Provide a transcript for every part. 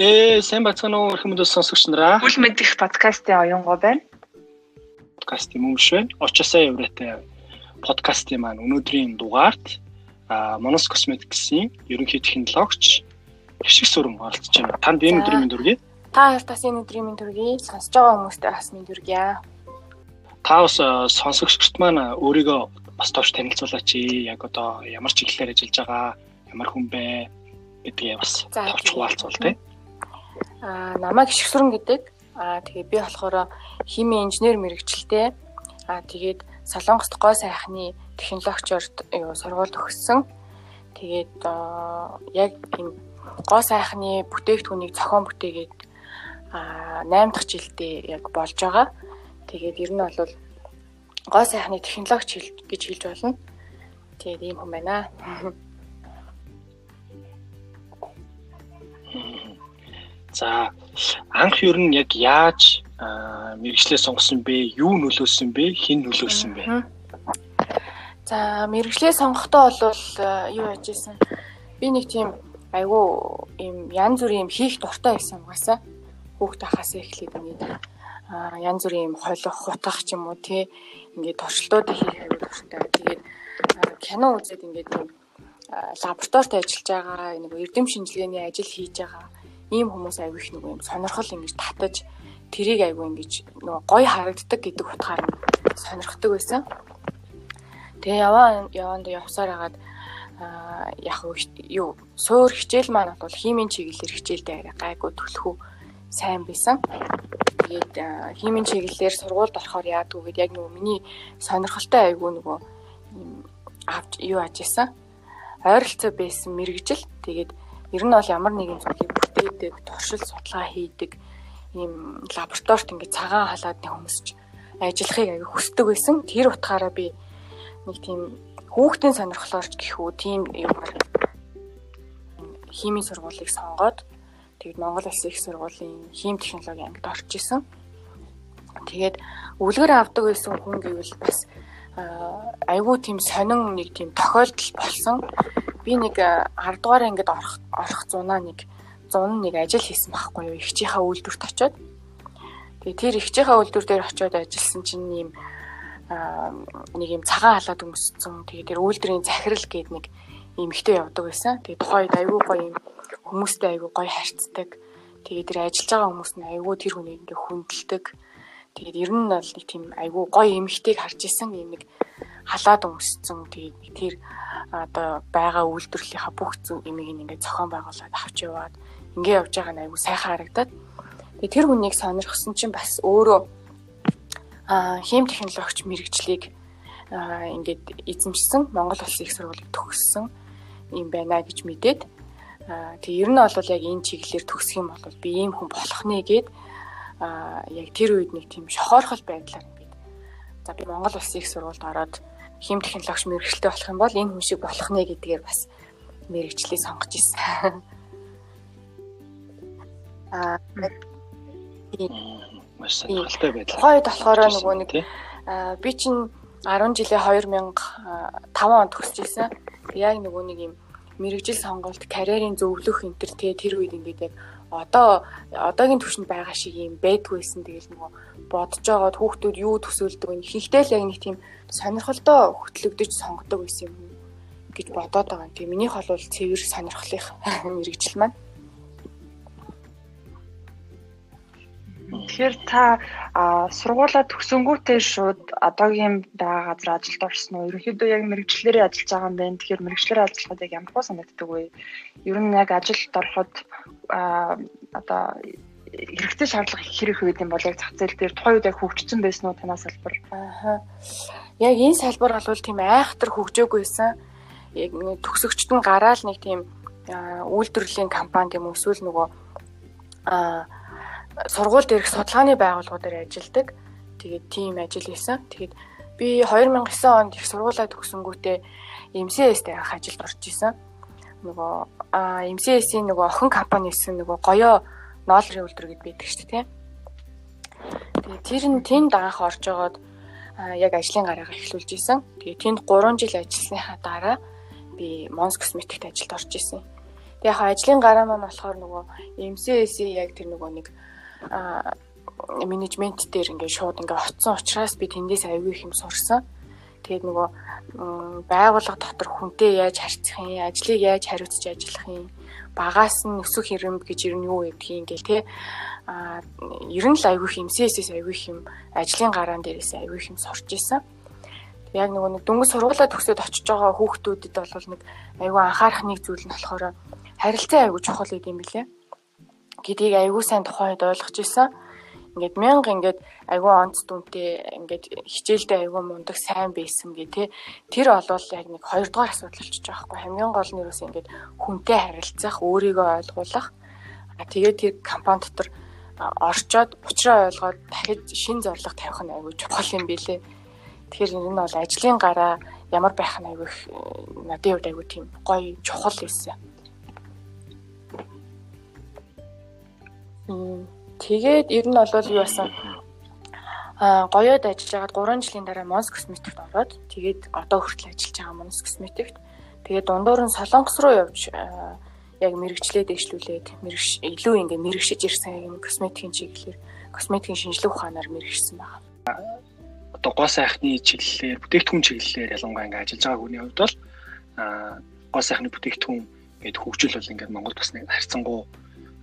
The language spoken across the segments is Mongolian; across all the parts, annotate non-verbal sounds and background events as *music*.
Ээ, сайн бацхан уу мэдээ сонсогч нараа. Үл мэдих подкастын оюунгоо байна. Подкастын мөн биш байна. Очосоо еврэтэй подкастын маань өнөөдрийн дугаарт а Monos Cosmetics-ийн ерөнхий технологич Хишиг сүрэн оролцож байна. Танд энэ өдрийн мэнд хүргэе. Та хоёр тас энэ өдрийн мэнд хүргэе. Сонсож байгаа хүмүүстээ бас мэнд хүргэе. Та бас сонсогчдод маань өөрийгөө бас товч танилцуулаач. Яг одоо ямар чиглэлээр ажиллаж байгаа, ямар хүн бэ гэдгээ бас товч хуваалцвал тийм. Аа намайг Гიშгсүрэн гэдэг. Аа тэгээ би болохоор химийн инженер мэрэгчлээ. Аа тэгээд Солонгост гой сайхны технологичор юу сургуульд өгсөн. Тэгээд яг энэ гоо сайхны бүтээгдэхүүнийг зохион бүтээгээд аа 8 дахь жилдээ яг болж байгаа. Тэгээд ер нь бол гоо сайхны технологич гэж хэлж болно. Тэгээд ийм хүн байна. *laughs* За анх ер нь яг яаж мэрэгчлээ сонгосон бэ? Юу нөлөөсөн бэ? Хэн нөлөөсөн бэ? За мэрэгчлээ сонгохдоо бол юу яаж исэн? Би нэг тийм айгүй юм янз бүрийн юм хийх дуртай байсан угаасаа. Хүүхд тахаас эхлээд ингээд янз бүрийн юм хойлох, хутгах ч юм уу тий ингээд туршилтууд хийх айгүй дуртай. Тэгээд кино үзээд ингээд юм лабораторид ажиллаж байгаа нэг эрдэм шинжилгээний ажил хийж байгаа ийм хүмүүс аягүй их нэг юм сонирхол ингэж татаж тэрийг аягүй ингэж нөгөө гоё харагддаг гэдэг утгаар нь сонирхдаг байсан. Тэгээ яваа яванд явсаар хагаад яг юу суур хичээл маань бол химийн чиглэлээр хичээлдээ гайгүй төлхөө сайн байсан. Тэгээд химийн чиглэлээр сургуульд орохоор яадгүй гэд яг нөгөө миний сонирхолтой айгүй нөгөө авч юу ажижсан. Ойролцоо байсан мэрэгжил. Тэгээд ер нь бол ямар нэгэн зүйлийг бүтээдэг, туршил судалгаа хийдэг ийм лабораторид ингээд цагаан халаад нэг хүмүүс ч ажиллахыг аяг хүсдэг байсан. Тэр утгаараа би нэг тийм хүүхдийн сонирхлоор ч гэх үү тийм юмар химийн сургуулийг сонгоод тэгээд Монгол Улсын их сургуулийн хим технологи ангид орж исэн. Тэгээд өвлгөр авдаг байсан хүн гэвэл бас айгүй тийм сонин нэг тийм тохиолдол болсон. Би нэг 10 дугаар ангид орох орох зунаа нэг 101 ажил хийсэн байхгүй юу? Игчийнхаа үйлдвэрт очиод. Тэгээ тэр игчийнхаа үйлдвэр дээр очиод ажилласан чинь ийм нэг юм цагаан халаад өмссөн. Тэгээ тэр үйлдвэрийн захирал гээд нэг эмэгтэй явдаг байсан. Тэгээ тухайд айгүй гоё юм хүмүүстэй айгүй гоё харьцдаг. Тэгээ тэр ажиллаж байгаа хүмүүс нь айгүй тэр хүнийг ингээ хүндэлдэг. Тэгээд ер нь бол нэг тийм айгүй гоё эмэгтэйг харж исэн юм нэг халаад өмссөн. Тэгээд тэр одоо байгаа үйлдвэрлэлийнхаа бүх зүг эмийг ингээ зохион байгуулад авч яваад ингээ явж байгаа нь айгүй сайхан харагдаад. Тэгээ тэр хүнийг сонирхсан чинь бас өөрөө хим технологич мэрэгчлийг аа ингээд эзэмшсэн Монгол Улсын их сургуулийг төгссөн юм байна гэж мэдээд тэг ер нь бол яг энэ чиглэлээр төгсөх юм бол би ийм хүн болох нэ гэд яг тэр үед нэг тийм шохоорхол байдлаар ингээд за би Монгол Улсын их сургуульд ороод хим технологич мэрэгчлээ болох юм бол энэ хүн шиг болох нэ гэдгээр бас мэрэгчлээ сонгож ирсэн. *laughs* Аа маш сонирхолтой байдал. Тухайд болохоор нөгөө нэг би чинь 10 жилийн 2005 онд төгсөжсэн. Яг нөгөө нэг юм мэрэгжил сонголт, карьерийн зөвлөх энэ төр тэгээ тэр үед ингээд яг одоо одоогийн түвшинд байгаа шиг юм байдгүйсэн. Тэгэл нөгөө бодож байгаад хүүхдүүд юу төсөөлдөг вэ? Ихэнхдээ л яг нэг тийм сонирхолтой хөтлөгдөж сонгодог байсан юм гэж бодоод байгаа. Тэгээ минийх бол цэвэр сонирхлынх *laughs* мэрэгжил маань. Тэгэхээр та сургуулаа төгсөнгүүтээ шууд одоогийн байгаа газар ажилд орсон уу? Ерөнхийдөө яг мэрэгчлэрээ ажиллаж байгаа юм байна. Тэгэхээр мэрэгчлэрээ ажиллахад яг ямар хөө санагддаг вэ? Ер нь яг ажилд ороход одоо хэрэгтэй шаардлага их хэрэг үед юм бол яг зах зээл дээр тухайн үед яг хөгжсөн байсан уу танаас салбар? Аа. Яг энэ салбар бол тийм айхтар хөгжөөгүйсэн. Яг төгсөгчд нь гараал нэг тийм үйлдвэрлэлийн компани юм эсвэл нөгөө аа сургууль дээрх судалгааны байгууллагуудаар ажилладаг. Тэгээд тийм ажил хийсэн. Тэгээд би 2009 онд их сургуулаа төгсөнгүүтээ MCS-тэй ах ажилд орж исэн. Нөгөө MCS-ийн нөгөө охин компани гэсэн нөгөө гоёо ноолрын үйлдвэр гэд байдаг шүү дээ, тийм. Тэгээд тэр нь тэнд анх орж байгаад яг ажлын гараагаа эхлүүлж исэн. Тэгээд тэнд 3 жил ажилласныхаа дараа би Mons Cosmetics ажилд орж исэн. Тэгээ яг ажлын гараа маань болохоор нөгөө MCS яг тэр нөгөө нэг менежмент дээр ингээд шууд ингээд оцсон учраас би тэндээс аягүй их юм сурсан. Тэгээд нөгөө байгууллага дотор хүнтэй яаж харьцах юм, ажлыг яаж хариуцж ажиллах юм, багаас нь өсөх хэрэм гэж ер нь юу гэдгийг ингээл те а ер нь л аягүй их MCS-с аягүй их юм ажлын гараан дээрээс аягүй их юм сурч исэн. Яг нөгөө нэг дөнгөж сургуулаа төгсөөд очиж байгаа хүүхдүүдэд бол нэг аягүй анхаарах нэг зүйл нь болохоор харилцаа аягүй чухал гэдэг юм билэ. Гэдгийг аягүй сайн тухайд ойлгож исэн ингээд мянга ингээд айгүй онц дүнтэй ингээд хичээлдээ айгүй мундаг сайн байсан гэ тэ. Тэр олвол яг нэг хоёрдугаар асуудал болчихж байгаа хгүй хамгийн гол нь юусэн ингээд хүнтэй харилцах өөрийгөө ойлгуулах. Тэгээд тэр компани дотор орчоод учраа ойлгоод дахиж шин зорилго тавих нь айгүй чухал юм билэ тэгэхээр энэ нь бол ажлын гараа ямар байх нь айгүй надад хувьд айгүй тийм гоё чухал байсан. Тэгээд ер нь бол юу басан а гоёод ажиллаж байгаад 3 жилийн дараа Mons Cosmetics ороод тэгээд одоо хүртэл ажиллаж байгаа Mons Cosmetics. Тэгээд дундуур нь Солонгос руу явж яг мэрэгчлээ дэвшлүүлээд мэрэгш илүү ингээ мэрэгшиж ирсэн юм косметикийн чиглэлээр косметикийн шинжилгээ ухаанаар мэрэгшсэн байна. Одоо гоо сайхны чиглэлээр бүтээгдэхүүн чиглэлээр ялангуяа ингээ ажиллаж байгаа хүний хувьд бол гоо сайхны бүтээгдэхүүн гэдэг хөгжил бол ингээ Монгол бас нэг харьцангуй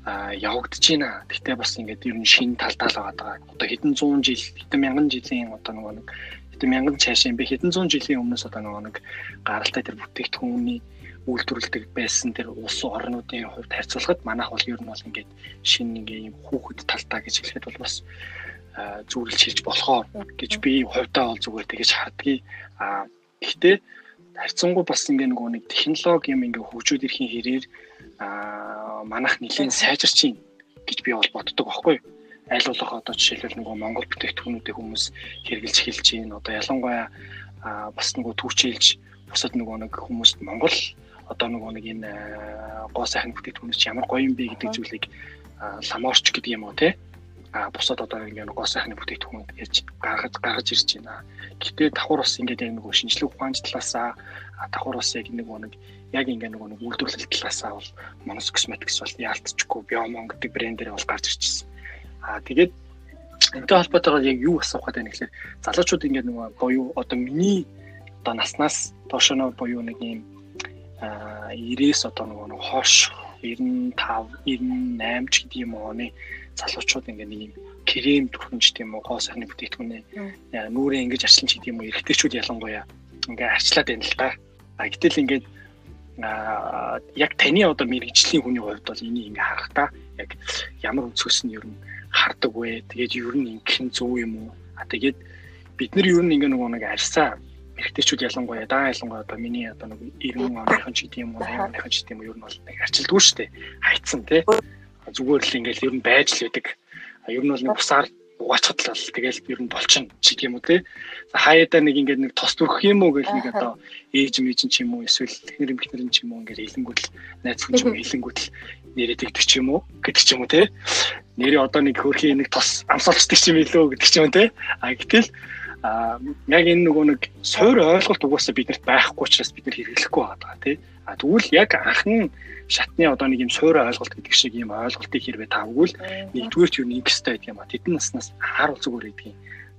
явагдаж байна. Гэтэ бас ингээд ер нь шин талдаа л байгаа. Одоо хэдэн зуун жил, хэдэн мянган жилийн одоо нөгөө нэг хэдэн мянган цаашаа би хэдэн зуун жилийн өмнөөс одоо нөгөө нэг гаралтай тэр бүтээгдэхүүний үйлдвэрлэдэг байсан тэр улс орнуудын хувьд харьцуулахад манайх бол ер нь бол ингээд шин ингээ юм хүүхэд талтаа гэж хэлэхэд бол бас зүүрлж хийж болохоор гэж би хувьдаа бол зүгээр тэгэж хардгийг. А гэхдээ харьцангуй бас ингээ нөгөө нэг технологи юм ингээ хөгжүүд ирэхин хэрээр аа манайх нэлийн сайжирч чинь гэж би бол боддог байхгүй аль болох одоо жишээлбэл нөгөө Монгол бүтээгдэхүүнүүдийг хүмүүс хэрэгжилж эхэлж байна. Одоо ялангуяа бас нөгөө түүчээлж бусад нөгөө нэг хүмүүст Монгол одоо нөгөө нэг энэ гоо сайхан бүтээгдэхүүнээс ямар гоё юм бэ гэдэг зүйлийг ламорч гэдэг юм уу те а бусад одоо ингээд гоо сайхны бүтээгдэхүүн ярьж гаргаж гаргаж ирж байна. Гэтэ давхар бас ингээд яг нөгөө шинжлэх ухааны талаасаа давхар бас яг нэг нэг яг ингээ нөгөө нэг үйлдвэрлэл талаасаа бол Monos Cosmetics бол яалтчихгүй Biomon гэдэг брендээр бол гарч ирчихсэн. Аа тэгээд энтэй холбоотойгоор яг юу асуух гэдэг нь ихлээр залуучууд ингээ нөгөө боيو одоо миний одоо наснаас доошноо боيو нэг юм аа 90-с одоо нөгөө нэг хоош 95 98 ч гэдэг юм оны залуучууд ингээ нэг юм крем түрхэмж тийм үү гоо сайн бүтээтгүнээ нүрээ ингэж арчилж гэдэг юм уу эрэгтэйчүүд ялангуяа ингээ арчлаад байна л та. А гэтэл ингээд яг таны одоо мэрэгжлийн хүний хувьд бол энийг ингээ харахтаа яг ямар өнцгөөс нь ер нь хардаг вэ? Тэгээд ер нь ингэх нь зөв юм уу? А тэгээд бид нар ер нь ингээ нөгөө нэг арьсаа эрэгтэйчүүд ялангуяа даа ялангуяа одоо миний одоо нэг 90 оныхон ч гэдэг юм уу 80 оныхон ч гэдэг юм ер нь бол нэг арчилдгүй шүү дээ. Хайцсан тий зүгээр л ингээл ер нь байж л байдаг. Ер нь бол нэг бусаар угаачхад л тэгэл ер нь болчихно ч гэх юм уу те. Хаяада нэг ингээд нэг тос төрөх юм уу гэх нэг одоо ээж мэж ч юм уу эсвэл технэр эмхнэр ч юм уу ингээд хэлэнгүүт л найз хүн ч юм хэлэнгүүт л нэрээ тэгдэг ч юм уу гэдэг ч юм уу те. Нэрээ одоо нэг хөрхийн нэг тос амсалцдаг ч юм илүү гэдэг ч юм те. А гэтэл а яг энэ нөгөө нэг суур ойлголт угаасаа биднэрт байхгүй учраас бид нар хэрэглэхгүй байгаа тий. А тэгвэл яг анхны шатны одоо нэг юм суурь ойлголт гэдэг шиг юм ойлголтыг хэрвээ тавгвал нэгдүгээр ч юу нэг хэстэй байдаг юм а тэдэн наснаас харуул зүгээр гэдэг юм.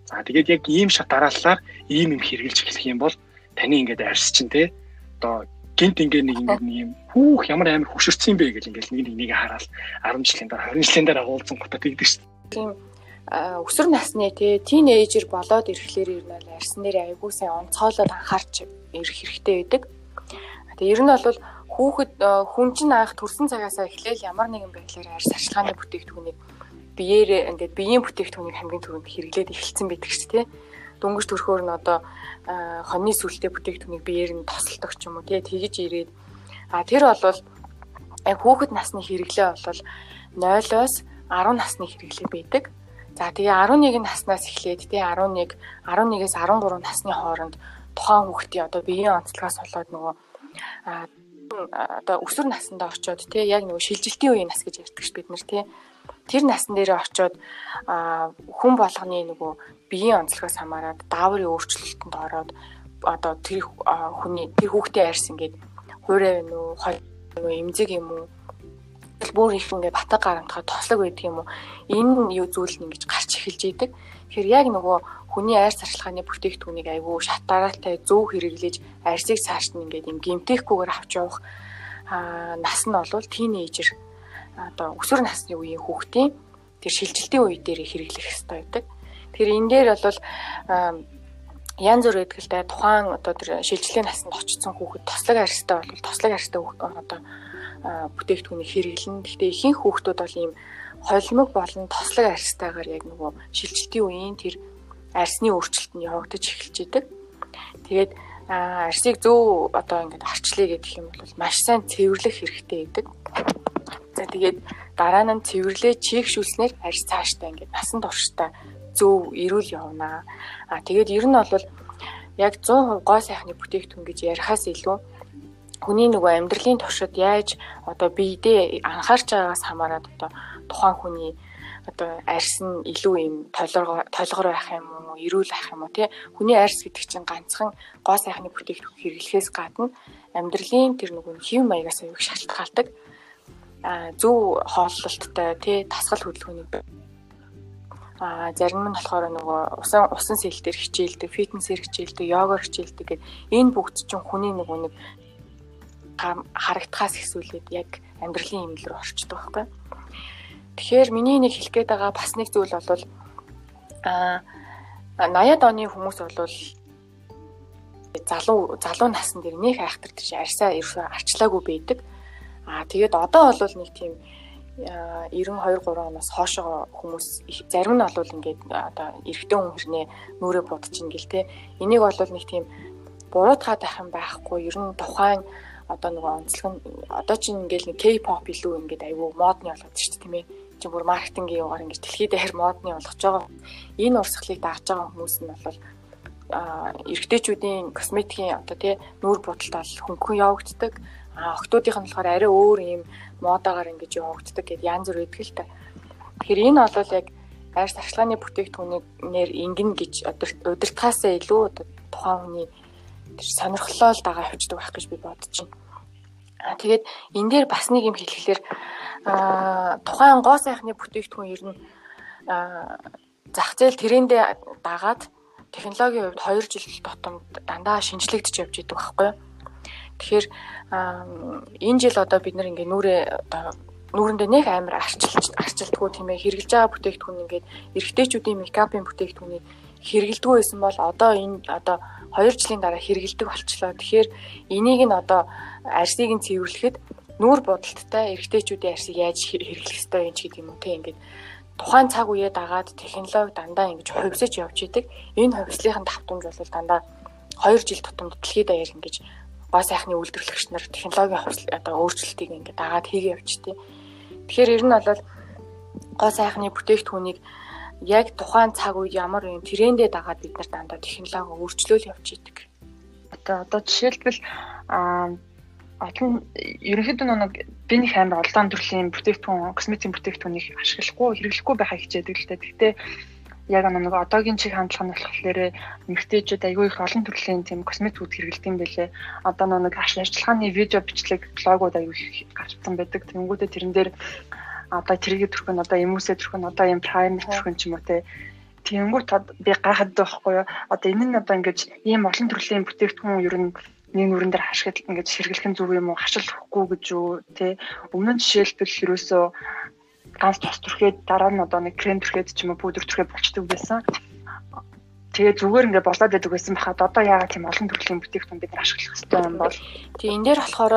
За тэгээд яг ийм шат дараалалаар ийм юм хэрэгжилж эхлэх юм бол таны ингээд арьс чинь те одоо гинт ингээд нэг ингээд нэг юм хүүх ямар амар хөшөрцөн бэ гэл ингээд нэг нэг хараал 10 жилийн дараа 20 жилийн дараа уулзсан гутаа тэгдэг шүү дээ. Тийм өсвөр насны тий тинейжер болоод ирэхлээр ер нь арьсан дээр айгүй сайн онцгойлоод анхаарч ирэх хэрэгтэй байдаг. Тэгээ ер нь бол хүүхэд э, хүн чинь анх төрсэн цагаасаа эхлээл ямар нэгэн байдлаар арьс арчилгааны бүтээгдэхүүнийг биеэр ингээд биеийн бүтээгдэхүүнийг хамгийн түрүүнд хэрэглээд эхэлсэн байдаг шүү дээ. Дөнгөж төрхөөр нь одоо э, хоньны сүлтэй бүтээгдэхүүнийг биеэр нь тосолдог ч юм уу тий тэгж ирээд а тэр бол яг хүүхэд насны хэрэглээ бол 0-оос 10 насны хэрэглээ байдаг. За тэгээ 11 наснаас эхлээд тий 11 11-ээс 13 насны хооронд тухайн хүүхдийн одоо биеийн онцлогоос болоод нөгөө одоо өсвөр наснд орчоод тий яг нөгөө шилжилтийн үеийн нас гэж ярьдаг ш бид нар тий тэр насн дээр очоод хүн болгоны нөгөө биеийн онцлогоос хамаарат дааврын өөрчлөлтөнд ороод одоо тэр хүний тэр хүүхдээ арьс ингээд хуурай вэ нүү нөгөө эмзэг юм уу бүр их ингээ батга гарамтахад тослог байдаг юм уу. Энэ юу зүйл нь ингэж гарч эхэлж идэг. Тэгэхээр яг нөгөө хүний айр царчлагын бүтээгдэхүүнийг айгүй шатааралтай зөв хэрэглэж арьсыг цааш нь ингээд юм гимтэхгүйгээр авч явах нас нь бол тийнейжер одоо өсвөр насны үеийн хүүхдийн тэр шилжилтийн үе дээр хэрэглэх хэрэгтэй байдаг. Тэгэхээр энэ дээр бол янз бүр ихтэй тухайн одоо тэр шилжилтийн насанд очсон хүүхэд тослог арьстай бол тослог арьстай одоо бүтээгдэхүүнийг хэрэглэн. Гэхдээ ихэнх хүүхдүүд бол ийм холимог болон тослог арьстайгаар яг нөгөө шилжилтийн үеийн тэр арьсны өөрчлөлт нь явагдаж эхэлж идэг. Тэгээд арьсыг зөв одоо ингээд арчлаа гэх юм бол маш сайн цэвэрлэх хэрэгтэй гэдэг. За тэгээд дараа нь цэвэрлээ чийгшүүлснээр арьс цааштай ингээд насан туршдаа зөв эрүүл явна. А тэгээд ер нь бол яг 100% гоо сайхны бүтээгдэхүүн гэж ярихаас илүү хүний нөгөө амьдралын туршид яаж одоо биедээ анхаарч байгаагаас хамаарат одоо тухайн хүний одоо арьс нь илүү юм толгор толгор байх юм уу эрүүл байх юм уу тий? Хүний арьс гэдэг чинь ганцхан гоо сайхны бүтээгдэхүүн хэрэглэхээс гадна амьдралын тэр нөгөө хэв маягаас аяг шалтгаалдаг. А зөв хооллолттой тий? Тасгал хөдөлгөөнийг а зарим нь болохоор нөгөө усан усан сэл дээр хичээлдэг, фитнесээр хичээлдэг, йогоор хичээлдэг гэдэг энэ бүгд чинь хүний нөгөө нэг харагдахаас ихсүүлээд яг амьдралын юм руу орчдөг байхгүй. Тэгэхээр миний нэг хэлэх гээд байгаа бас нэг зүйл бол а 80-ад оны хүмүүс бол залуу залуу насн дээр нөх айхтар тийш арьсаа ерөөсөө арчлаагүй байдаг. Аа тэгээд одоо бол нэг тийм 92 3 оноос хоошоо хүмүүс зарим нь бол ингээд одоо эрэгтэй хүн хэрнээ нүрээ будчихна гэл те. Энийг бол нэг тийм буруутгаад байх юм байхгүй. Ер нь тухайн одоо нөгөө онцлог нь одоо чинь ингээл нэг K-pop илүү ингээд айгүй модны болгоод шүү дээ тийм ээ. Чи бүр маркетингийн югаар ингээд дэлхийд дахир модны болгож байгаа. Энэ урсгалыг дааж байгаа хүмүүс нь бол а эрэгтэйчүүдийн косметикийн одоо тий нүүр будалд бол хөнгөн явагддаг. А охтуудынх нь болохоор арай өөр юм модоогоор ингэж явагддаг гэд янз бүр өгдөг л та. Тэгэхээр энэ бол яг арьс арчлагын бүтээгдэхүүнийг нэр ингэн гэж удирдахаасаа илүү тухайн хүний сонирхлоо л дагаа авчдаг байх гэж би бодож байна. Тэгээд энэ дээр бас нэг юм хэлэхлээр тухайн гоо сайхны бүтээгдэхүүн ер нь зах зээл трендээ дагаад технологийн хувьд 2 жил тутамд дандаа шинжлэгдэж явж идэг байхгүй юу? Тэгэхээр энэ жил одоо бид нар ингээ нүрээ одоо нүүрэндээ нэг амар арчилж арчилдгүү тийм ээ хэрглэж байгаа бүтээгдэхүүн ингээд эрэгтэйчүүдийн мейкапын бүтээгдэхүүнийг хэргэлдэггүй байсан бол одоо энэ одоо 2 жилийн дараа хэргэлдэг болчлоо. Тэгэхээр энийг нь одоо арсыг нь цэвэрлэхэд нүүр бодолттой эрэгтэйчүүдийн арсыг яаж хэрэглэх ёстой юм ч гэдэг юм уу тийм ингээд тухайн цаг үеэ дагаад технологи дандаа ингэж хувьсаж явж идэг. Энэ хувьслын давтамж бол дандаа 2 жил тутамд дэлхийд даяар ингэж гоо сайхны үйлдвэрлэгч нар технологийн одоо өөрчлөлтийг ингээд дагаад хийгээ явчихдээ. Тэгэхээр ер нь бол гоо сайхны бүтээгдэхүүнийг яг тухайн цаг үед ямар юм трендээ дагаад бид нар дандаа технологи өөрчлөөл явж идэг. Одоо одоо жишээлбэл аа олон ерөнхийдөө нэг би нэг амар олон төрлийн бүтээгдэхүүн косметикийн бүтээгдэхүүнийг ашиглахгүй хэрэглэхгүй байхаа хичээдэг л дээ. Гэхдээ яг нэг одоогийн чиг хандлага нь болохоор эмэгтэйчүүд айгүй их олон төрлийн тийм косметикүүд хэрэглэдэг юм бэлээ. Одоо нэг ажиллагааны видео бичлэг блогууд айгүй их гарцсан байдаг. Тэнгүүдээ тэрэн дээр одоо тэргээ төрх нь одоо эмүүсээ төрх нь одоо юм праймер төрх нь ч юм уу те. Тэнгүүт би гайхаад байхгүй юу? Одоо энэ нь одоо ингэж ийм олон төрлийн бүтээгдэхүүн ер нь нэг нүрэн дээр хашгид ингэж сэргэлхэн зүг юм уу хашил өгөхгүй гэж юу те. Өмнө нь жишээлбэл ерөөсөө ганц тос түрхээд дараа нь одоо нэг крем түрхээд ч юм уу пудр түрхээд болчдөг байсан. Тэгээ зүгээр ингээд болоод байдаг байсан бахад одоо яагаад тийм олон төрлийн бүтээгдэхүүн бид нар ашиглах хэрэгтэй юм бол. Тэгээ энэ дээр болохоор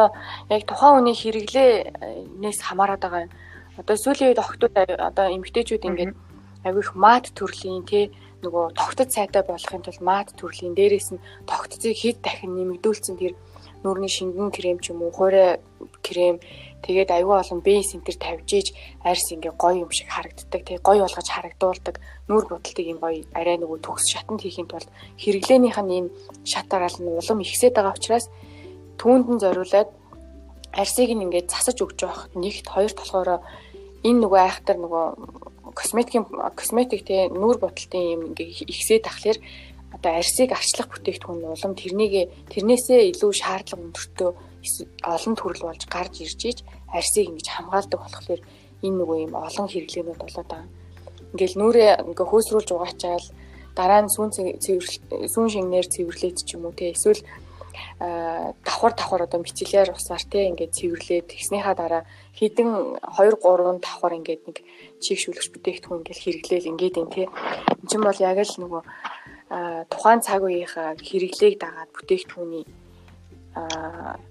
яг тухайн хүний хэрэглээнээс хамаарат байгаа юм. Одоо сүүлийн үед охтууд одоо эмэгтэйчүүд ингээд айгүй их мат төрлийн тий нөгөө тогтц сайтай болохын тулд мат төрлийн дээрээс нь тогтцыг хэд дахин нэмэгдүүлсэн тэр нүрийн шингэн крем ч юм уу хуурай крем Тэгээд аюу олон бейс энтер тавьж иж арьс ингээ гоё юм шиг харагддаг. Тэгээ гоё болгож харагдуулдаг. Нүүр будалтыг юм гоё арай нөгөө төгс шатанд хийхин тулд хэрэглээнийх нь энэ шатаарал нь улам ихсээд байгаа учраас түүнд нь зориулаад арьсыг нь ингээд засаж өгч явах нэгт хоёрт болохоор энэ нөгөө айхтар нөгөө косметикийн косметик те нүүр будалтын юм ингээ ихсээд тахлаар одоо арьсыг арчлах бүтээгдэхүүн улам тэрнийг тэрнээсээ илүү шаардлага өндөртөө олон төрөл болж гарч ирж иж арьсыг ингэж хамгаалдаг болохоор энэ нөгөө юм олон хэрэглээнүүд болоод байгаа. Ингээл нүрээ ингээ хөөсрүүлж угаачаал дараа нь сүүн сүүн шингнээр цэвэрлээд ч юм уу те эсвэл давхар давхар одоо мицеллер усаар те ингээд цэвэрлээд тэгснийхаа дараа хідэн 2 3 давхар ингээд нэг чийгшүүлэгч бүтээгдэхүүн ингээд хэрэглээл ингээд юм те энэ чинь бол яг л нөгөө тухайн цаг үеийнхаа хэрэглээг дагаад бүтээгдэхүүний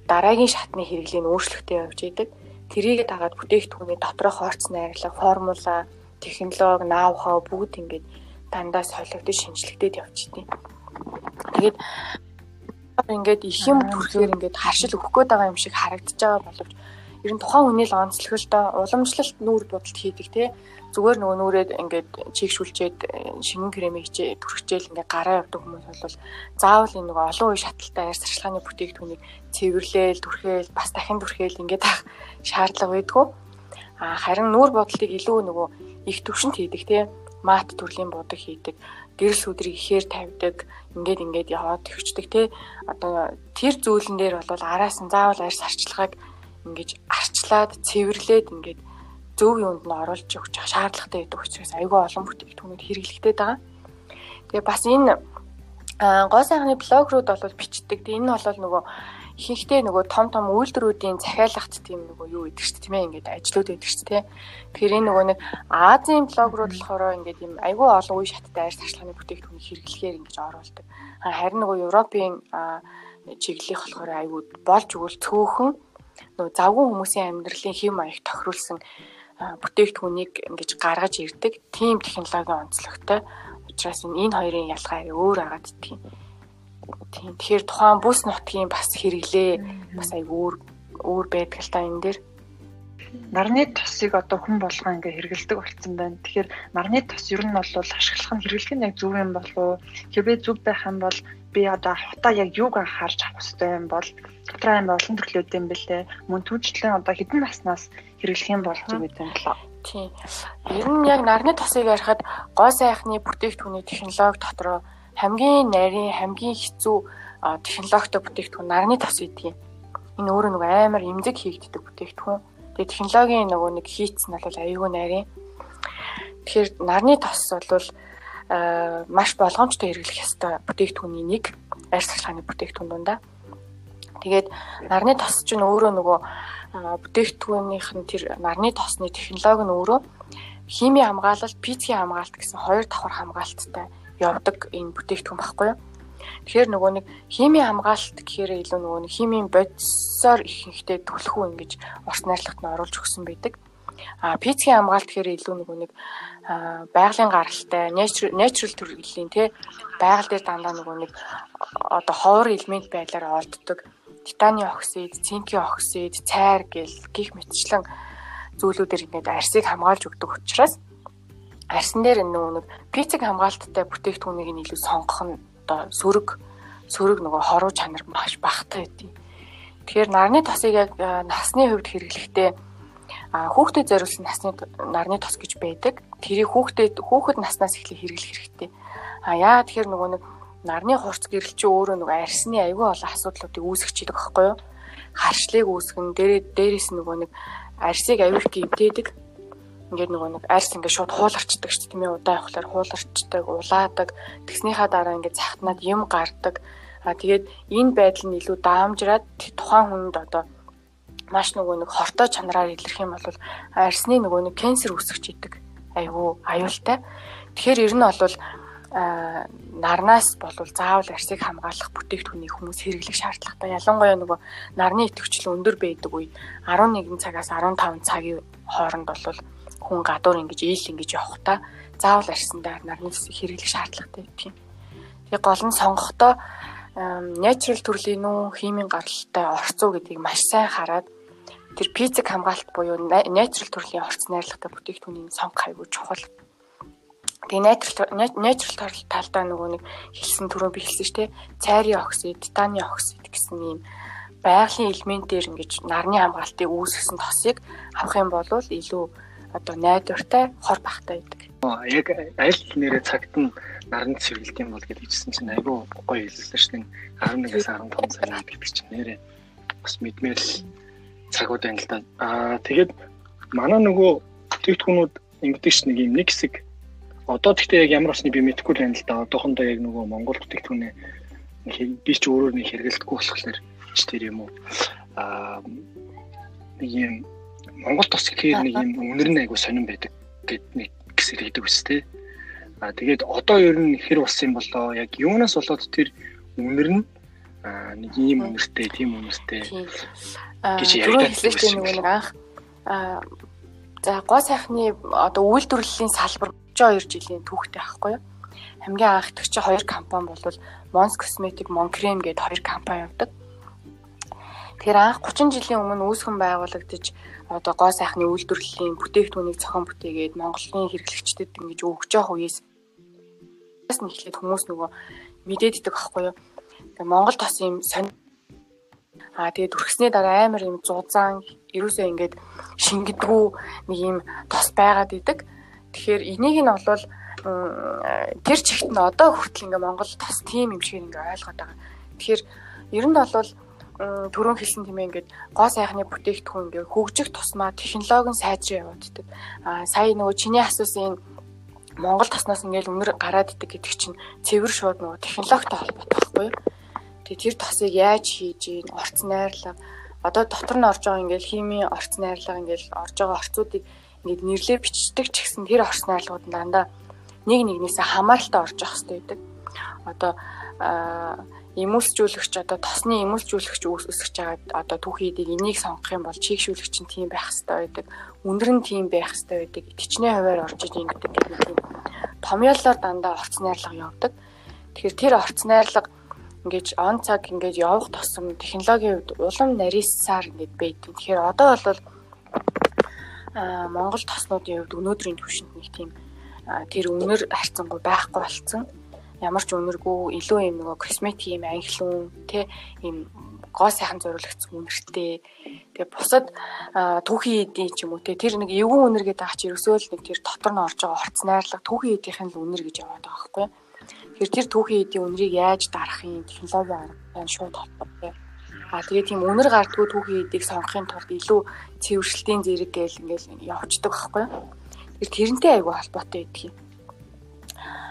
дараагийн шатны хэрэглээ нь өөрчлөлттэй явж идэг. Тэрийг дагаад бүтээгдэхүүний доторх орц найрлага, формула, технологи, ноу-хау бүгд ингээд дандаа солигдож шинжлэхтэй явчихдیں۔ Тэгээд ингээд их юм төрхээр ингээд харшил өгөх гээд байгаа юм шиг харагдаж байгаа боловч ер нь тухайн хүний л онцлогтой уламжлалт нүүр бодолт хийдэг те. Зүгээр нөгөө нүрээд ингээд чийгшүүлчээд шингэн кремийг түрхчээл ингээд гараа явдаг хүмүүс бол заавал энэ нөгөө олон үе шаталтай арьс арчилгааны бүтээгдэхүүнийг цэвэрлээл түрхээл бас дахин түрхээл ингээд авах шаардлага байдгүй. А харин нүүр бодолтыг илүү нөгөө их төвшөнд хийдэг те. Мат төрлийн бодог хийдэг гэрэл сүдрийг ихээр тавьдаг ингээд ингээд яваад төвчдөг те одоо тэр зүйлэн дээр бол араас нь заавал арьс арчилгааг ингэж арчлаад цэвэрлээд ингээд зөв юунд нь оруулж өгч шаардлагатай гэдэг учраас айгүй олон бүтээгдэхүүнүүд хэрэглэгдээд байгаа. Тэгээ бас энэ гоо сайхны блогрууд бол бичдэг. Энэ бол нөгөө ихэнхдээ нөгөө том том үйлдвэрүүдийн захиалагт тийм нөгөө юу гэдэг чинь тийм ээ ингээд ажлууд байдаг чинь тий. Тэгэхээр энэ нөгөө нэг Азийн блогрууд болохоор ингээд юм айгүй олон үе шаттай арьс ашиглагын бүтээгдэхүүнийг хэрэглэхээр ингэж оруулдаг. Харин нөгөө Европын чиглэлийнх болохоор айгүй болж өгвөл цөөхөн нөгөө завгүй хүмүүсийн амьдралын хэм маяг тохируулсан бүтээгдэхүүнийг ингэж гаргаж ирдэг. Тим технологийн онцлогтой. Учираас энэ хоёрын ялгаа өөр агаад тийм Тийм. Тэгэхээр тухайн бүс нутгийн бас хэрэглээ бас аяг өөр өөр байдаг л та энэ дээр нарны тосыг одоо хүн болгоо ингээ хэрэгэлдэг болсон байна. Тэгэхээр нарны тос ер нь бол ашиглах нь хэрэглэх нь яг зөв юм болов уу? Хэрвээ зөв байх юм бол би одоо хутаа яг юуг анхаарч авах хэрэгтэй юм бол дотроо юм олон төрлүүд юм бэлээ. Мөн түүжлэн одоо хэдэн наснаас хэрэглэх юм бол зөв гэдэг юм болоо. Тийм. Ер нь яг нарны тосыг ярихад гоо сайхны бүтээгдэхүүний технологи дотроо хамгийн нарийн хамгийн хэцүү технологитой бүтээгдэхүүн нарны тос гэдэг юм. Энэ өөрөө нэг амар эмзэг хийгддэг бүтээгдэхүүн. Тэгээ технологийн нөгөө нэг хийц нь бол аюулгүй нарийн. Тэгэхээр нарны тос бол маш болгоомжтой хэрэглэх ёстой бүтээгдэхүүний нэг арьс цахилгааны бүтээгдэхүүн дундаа. Тэгээд нарны тос чинь өөрөө нөгөө бүтээгдэхүүнийх нь тэр нарны тосны технологи нь өөрөө химийн хамгаалалт, физикийн хамгаалалт гэсэн хоёр давхар хамгаалттай явдаг энэ бүтээгдэхүүн баггүй юу. Тэгэхээр нөгөө нэг химийн хамгаалалт гэхээр илүү нөгөө нэг химийн бодисоор ихэнхдээ төлхөө ингэж орц найрлагт нь оруулж өгсөн байдаг. А физикийн хамгаалалт гэхээр илүү нөгөө нэг байгалийн гаралтай, natural төрлийн тий байгаль дээр дандаа нөгөө нэг одоо ховор элемент байдлаар олддог. Титаны оксид, цинкийн оксид, цайр гэл гих мэтчлэн зүйлүүдээр ингээд арсыг хамгаалж өгдөг учраас арьсан дээр нөгөө нэг пиццэг хамгаалттай бүтээгдэхүүнийг нь илүү сонгох нь одоо сөрөг сөрөг нөгөө хоруу чанар маш багтаа байдیں۔ Тэгэхээр нарны тосыг яг насны хувьд хэрэглэхдээ хүүхдэд зориулсан насны нарны тос гэж байдаг. Тэрийг хүүхдэд хүүхэд наснаас эхлээ хэрэглэх хэрэгтэй. А яа тэгэхээр нөгөө нэг нарны хурц гэрэл чи өөрөө нөгөө арьсны аюул олон асуудлуудыг үүсгэж идэг байхгүй юу? Харшлыг үүсгэн дээрээ дээрээс нөгөө нэг арьсыг аюул гимтээдэг ингээд нөгөө нэг арьс ингээд шууд хууларчдаг шүү дээ тийм ээ удаа явахлаар хууларчдаг, улаадаг. Тэгснийхаа дараа ингээд захтнаад юм гардаг. А тэгээд энэ байдал нь илүү даамжраад тухайн хүнд одоо маш нөгөө нэг хортой чанараар илэрх юм бол арьсны нөгөө нэг канцер үүсгэж идэг. Айгу аюултай. Тэгэхээр ер нь бол а нарнаас болвол заавал арсыг хамгаалах бүтээгдэхүүнийг хүмүүс хэрэглэх шаардлагатай. Ялангуяа нөгөө нарны идэвхжил өндөр байдаг үе 11 цагаас 15 цагийн хооронд бол хүн гадуур ингэж ийл ингэж явахдаа заавал арьсандаа нарны цэсийг хэрэглэх шаардлагатай гэдэг юм. Тэгээ гол нь сонгохдоо natural төрлийн үү химийн гаралтай орцоо гэдгийг маш сайн хараад тэр физик хамгаалалт буюу natural төрлийн орц найрлагатай бүтээгдэхүүнийг сонгох аягүй чухал. Тэгээ natural natural талдаа нөгөө нэг хэлсэн түрүү би хэлсэн шүү дээ. Цайрын оксид, титаны оксид гэсэн ийм байгалийн элементээр ингэж нарны хамгаалтыг үүсгэсэн тосыг авах юм бол илүү одоо найдвартай хор бахтай байдаг. Яг аль нэрээ цагт нь нарны цэвэрлэлт юм бол гэж хэлсэн чинь айгүй гоё хэлсэн дээ. 11-аас 15 цаг гэдэг чинь нэрээ бас мэдмээр цагууд байна л да. Аа тэгээд манай нөгөө бүтээгдэхүүнүүд ингэдэг ш нэг юм нэг хэсэг одоо тэгтээ яг ямар усны би мэдэхгүй байна л да. Одоохондоо яг нөгөө Монгол бүтээгдэхүүнээ би ч өөрөөр нэг хэрэглэдэггүй болохоор ч тэр юм уу. Аа нэг юм Монгол тос гэхээр нэг юм үнэр нь айгу сонирн байдаг гэд нэг гэсэр хийдэг үстэй. Аа тэгээд одоо ер нь хэр болсон юм болоо яг юунаас болоод тэр үнэр нь нэг ийм үнэртэй, тийм үнэртэй гэж ярьдаг байсан нэг анх аа за гоо сайхны одоо үйлдвэрлэлийн салбар 32 жилийн түүхтэй байхгүй юу? Хамгийн анх тэгч хоёр компани бол Mons Cosmetic, Moncreme гэдэг хоёр компани явдаг. Тэгэхээр анх 30 жилийн өмнө үүсгэн байгуулагдаж одоо гоо сайхны үйлдвэрлэлийн бүтээгдэхүүнийг зохион бүтээгээд Монголын хэрэглэгчдэд ингэж өгч явах үеэс нь эхлээд хүмүүс нөгөө мэдээддэг байхгүй юу? Тэгээ Монгол тос юм сонь Аа тэгээд үргэсний дараа амар юм зузаан ерөөсөө ингээд шингэдэггүй нэг юм тос байгаад идэг. Тэгэхээр энийг нь олвол тэр чигт нь одоо хүртэл ингээ Монгол тос тийм юм шиг ингээ ойлгоод байгаа. Тэгэхээр ер нь бол түрүүн хэлсэн тийм ээ ингээд гоо сайхны бүтээгдэхүүн ингээ хөгжих тусмаа технологи нь сайжраа явагддаг. Аа сая нөгөө чиний асуусан Монгол тосноос ингээл өнөр гараад идэг гэдэг чинь цэвэр шууд нөгөө технологитой холбоотой байхгүй юу? Тэгээ тэр тосыг яаж хийж ийн орц найрлага одоо дотор нь орж байгаа ингээл химийн орц найрлага ингээл орж байгаа орцуудыг ингээд нэрлээ бичдэг ч гэсэн тэр орц найрлагууд дандаа нэг нэгнээсээ хамааралтай орж явах хэрэгтэй байдаг. Одоо эмүүлсжүүлэгч одоо тосны эмүүлсжүүлэгч өсөж байгаа одоо түүхийдийг энийг сонгох юм бол чийгшүүлэгч нь тийм байх хэрэгтэй байдаг. Өндөр нь тийм байх хэрэгтэй байдаг. Итгэжний хуваар орж иж ингэдэг гэх мэт томьёолоор дандаа орц найрлага явдаг. Тэгэхээр тэр орц найрлага ингэж он цаг ингэж явах тосом технологийн хувьд улам нарийсаар ингэж байдаг. Тэгэхээр одоо бол а Монгол тоснуудын хувьд өнөөдрийн түвшинд нэг тийм тэр үнэр харьцангуй байхгүй болцсон ямар ч үнэргүй илүү юм нөгөө косметик юм анхлын тэ юм гоо сайхан зориулагдсан үнэртэй. Тэгээ бусад түүхийн эдийн ч юм уу те тэр нэг эвгүй үнэр гэдэг ач ерөөсөө л нэг тэр дотор нь орж байгаа орц найрлага түүхийн эдийнхэн л үнэр гэж яваад байгаа байхгүй. Тэгэхээр тэр түүхийн эдийн үнэрийг яаж дарах юм технологи арга шууд холбоотой. А тэгээ тийм үнэр гардгүй түүхийн эдийг сонгохын тулд илүү цэвэршилтийн зэрэг гээл ингээл явцдаг байхгүй. Тэр тэрнтэй айгүй холбоотой байдаг юм.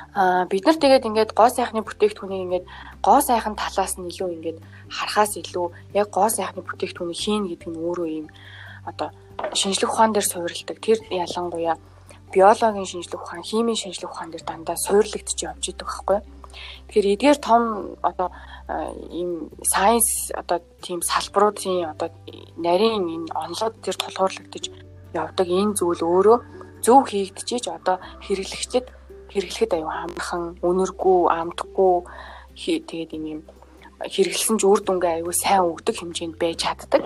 Бид нар тэгээд ингээд гоо сайхны бүтээгдэхүүнийг ингээд гоо сайхан талаас нь илүү ингээд харахаас илүү яг гоо сайхны бүтээгдэхүүнийг хийн гэдэг нь өөрөө юм одоо шинжлэх ухаан дээр суурилдаг. Тэр ялангуяа биологийн шинжлэх ухаан, химийн шинжлэх ухаан дээр дандаа суурилагдчих явж идэг байхгүй? Тэгэхээр эдгээр том одоо ийм сайенс одоо тийм салбаруудын одоо нарийн энэ онолоод тэр тулгуурлагдаж явдаг энэ зүйл өөрөө зөв хийгдчихэж одоо хэрэглэгчдэд хэрэглэхэд аюу амархан, үнэргүй, амтгүй тэгээд юм хэрэглэсэн ч үр дүнгээ аюу сайн өгдөг хэмжээнд байж чаддаг.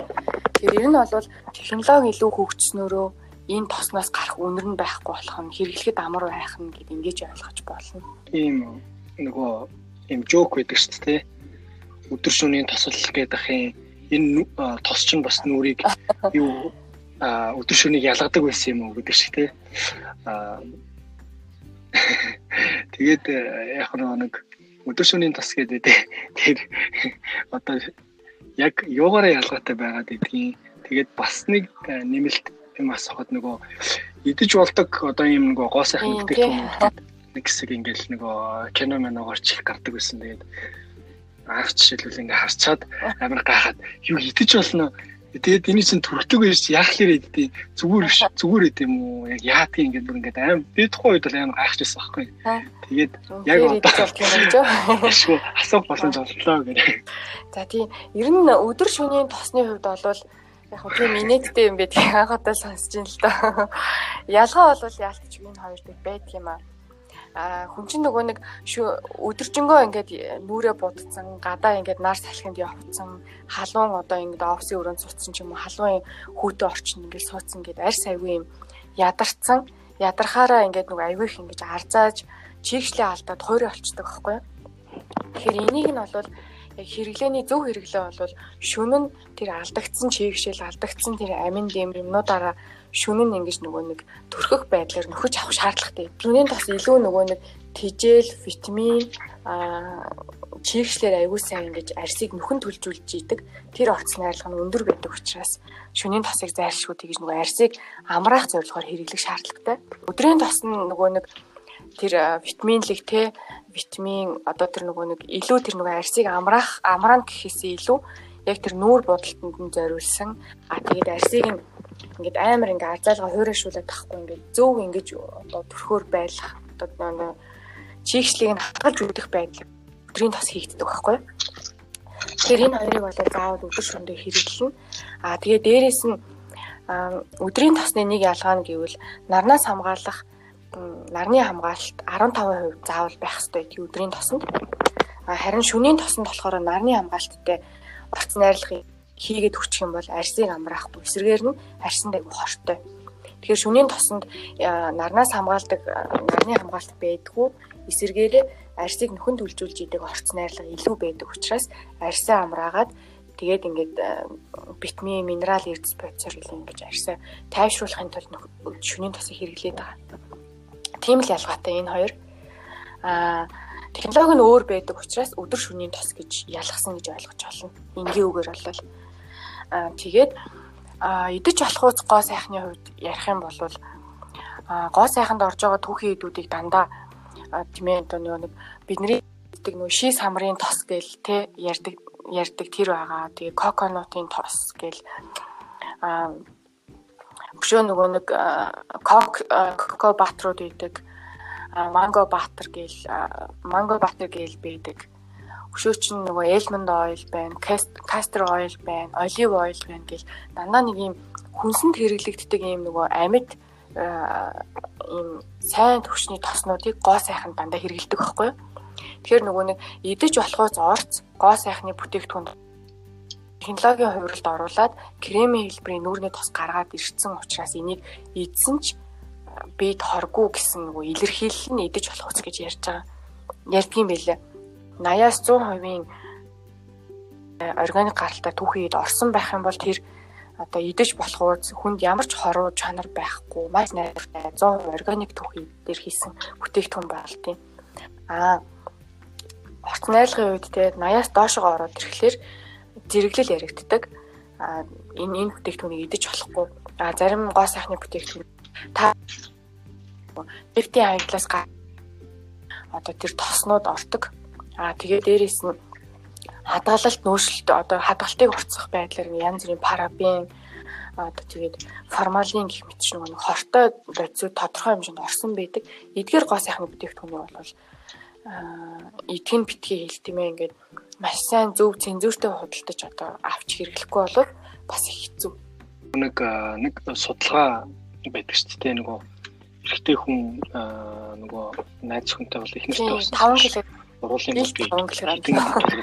Тэгэхээр энэ бол технологи илүү хөгжснөөрөө энэ тосноос гарах үнэр нь байхгүй болох нь хэрэглэхэд амар байх нь гэд ингэж ойлгож болно. Ийм нөгөө ийм жок байдаг шүү дээ. Өдөр шөнийн тосол гэдэг ахын энэ тос чинь бас нүрийг *laughs* юу өдөр шөнийг ялгадаг байсан юм уу гэдэг шиг тий. Тэгээд э, яг нэг өдөр шөнийн тас гэдэг тэр одоо яг юугаараа ялгаатай байгаад идэгин. Тэгээд бас нэг э, нэмэлт юм асуухад нөгөө идэж болдог одоо юм нөгөө гоо сайхан бүтээгдэхүүн нэг хэсэг ингээл нөгөө кино мануугаар чих гардаг байсан. Тэгээд аав жишээлбэл ингээ харцаад амар гахаад юу идэж болно Тэгээд энэ чинь төрөлтөг байж яах лээ гэдэг зүгээр биш зүгээр гэдэг юм уу? Яг яадгийг ингээд бүр ингээд аим. Би тухайн үед бол амар гайхажсэн байхгүй. Тэгээд яг одоо шүү *laughs* асуух боломж оллоо гэх. За тийм. Ер нь өдөр шөнийн тосны хувьд бол яг хөө тийм инээдтэй юм байдаг *laughs* анхудаа сонсож ин л доо. Ялгаа бол яалтч энэ хоёр дэг байдаг юм аа а хүн чинь нөгөө нэг өдөржингөө ингээд нүрээ будцсан гадаа ингээд нар салхинд явцсан халуун одоо ингээд офисын өрөөнд суудсан ч юм уу халуун хүүтэй орчин ингээд суудсан гэдэг арьс аягүй юм ядарсан ядархаараа ингээд нөгөө аягүй их ингээд арзааж чигшлээ алдаад хойроо олцдог байхгүй юу? Тэгэхээр энийг нь бол яг хэрэглээний зөв хэрэглээ бол нь тэр алдагдсан чигшэл алдагдсан тэр амин дэм юмнуудаараа шүн нь ингэж нөгөө нэг төрхөх байдлаар нөхөж авах шаардлагатай. Түүний тус илүү нөгөө нэг тижэл, витамин, аа чийгчлэр аягүй сайн ингэж арсыг нөхөн төлжүүлж идэг. Тэр орц найрлага нь өндөр байдаг учраас шөнийн тосыг зайлшгүй тэгж нөгөө арсыг амраах зорилгоор хэрэглэх шаардлагатай. Өдрийн тос нь нөгөө нэг тэр витаминлэг те витамин одоо тэр нөгөө нэг илүү тэр нөгөө арсыг амраах амраана гэхээсээ илүү яг тэр нүүр бодолтонд нь зориулсан а тэгээд арсыг ингээд амар ингээ арзаалга хуурайшуулаад тахгүй ингээд зөв ингэж одоо төрхөөр байлах одоо чийгчлийг нь хатгалж өгөх байдал өдрийн тос хийгддэг байхгүй. Тэгэхээр энэ хоёрыг болоо заавал өдөр шөнөдөө хэрэглэнэ. Аа тэгээ дээрэс нь өдрийн тосны нэг ялгаа нь гэвэл нарнаас хамгаалах нарны хамгаалалт 15% заавал байх ёстой гэдэг өдрийн тосонд. Харин шөнийн тосонд болохоор нарны хамгаалттай орц найрлагыг хийгээд өччих юм бол арсыг амраахгүй. Эсвэргээр нь арсанд айгүй хортой. Тэгэхээр шөнийн тосонд нарнаас хамгаалдаг нарны хамгаалалт байдгүй. Эсвэргээрээ арсыг нөхөн төлжүүлж идэг орц найрлага илүү байдаг учраас арсаа амраагаад тэгээд ингээд витамин, минерал, эрдэс бодисоор ингэж арсаа тайвшруулахын тулд шөнийн тосыг хэрэглээд байгаа. Тийм л ялгаатай энэ хоёр. Аа технологи нь өөр байдаг учраас өдөр шөнийн тос гэж ялгсан гэж ойлгож байна. Энгийн үгээр бол тэгээд идэж болох уус гоо сайхны хувьд ярих юм бол гоо сайханд орж байгаа түүхийн идүүдийг дандаа тийм ээ одоо нэг бидний гэдэг нөө ши самрын тос гэл те ярддаг ярддаг тэр байгаа. Тэгээ коконутын тос гэл аа Өшөө нөгөө нэг коко баатрууд идэг. Манго баатар гээл манго баатар гээл байдаг. Өшөө чинь нөгөө элмонд ойл байна, кастер ойл байна, олив ойл байна гэл дандаа нэг юм хүнсэнд хэрэглэгддэг юм нөгөө амьд ийм сайн төвчний тоснуудыг гоо сайхан дандаа хэрэглэдэг байхгүй юу? Тэгэхээр нөгөө нэг идэж болохоос орц гоо сайхны бүтээгдэхүүн технологийн хувьралд оруулаад кремийн хэлбэрийн нүүрний тос гаргаад ирсэн учраас энийг эзэн ч бид хоргүй гэсэн нөгөө илэрхийлэл нь идэж болох үс гэж ярьж байгаа. Ярьдгийм байлээ. 80-аас 100% органик гаралтай түүхийд орсон байх юм бол тэр одоо идэж болох уу хүнд ямар ч хоруу чанар байхгүй маш найртай 100% органик түүхий дээр хийсэн бүтээгдэхүүн болтیں۔ Аа орц найрлагын үед те 80-аас доошоо ороод ирэхлээр зэрэглэл яригддаг. А энэ энэ бүтээгдэхүүнийг идэж болохгүй. А зарим гоо сайхны бүтээгдэхүүн та дэвтийн аяглаас одоо тэр тоснууд ордог. А тэгээ дээрээс нь хадгалалт нөөшлөлт одоо хадгалтыг уртсах байдлаар янз бүрийн парабен одоо тэгээд формалин гэх мэт шиг нэг хортой бодисууд тодорхой хэмжээнд орсон байдаг. Эдгээр гоо сайхны бүтээгдэхүүнийг бол эдгэн битгий хэл тийм ээ ингээд маш сайн зөв цензуртэй худалдаж одоо авч хэрэглэхгүй бол бас их хэцүү. Нэг нэг судалгаа байдаг шүү дээ нөгөө эрэгтэй хүн нөгөө найз хүнтэй бол их нэртэй болсон. 5 кг уруулын бол би 5 кг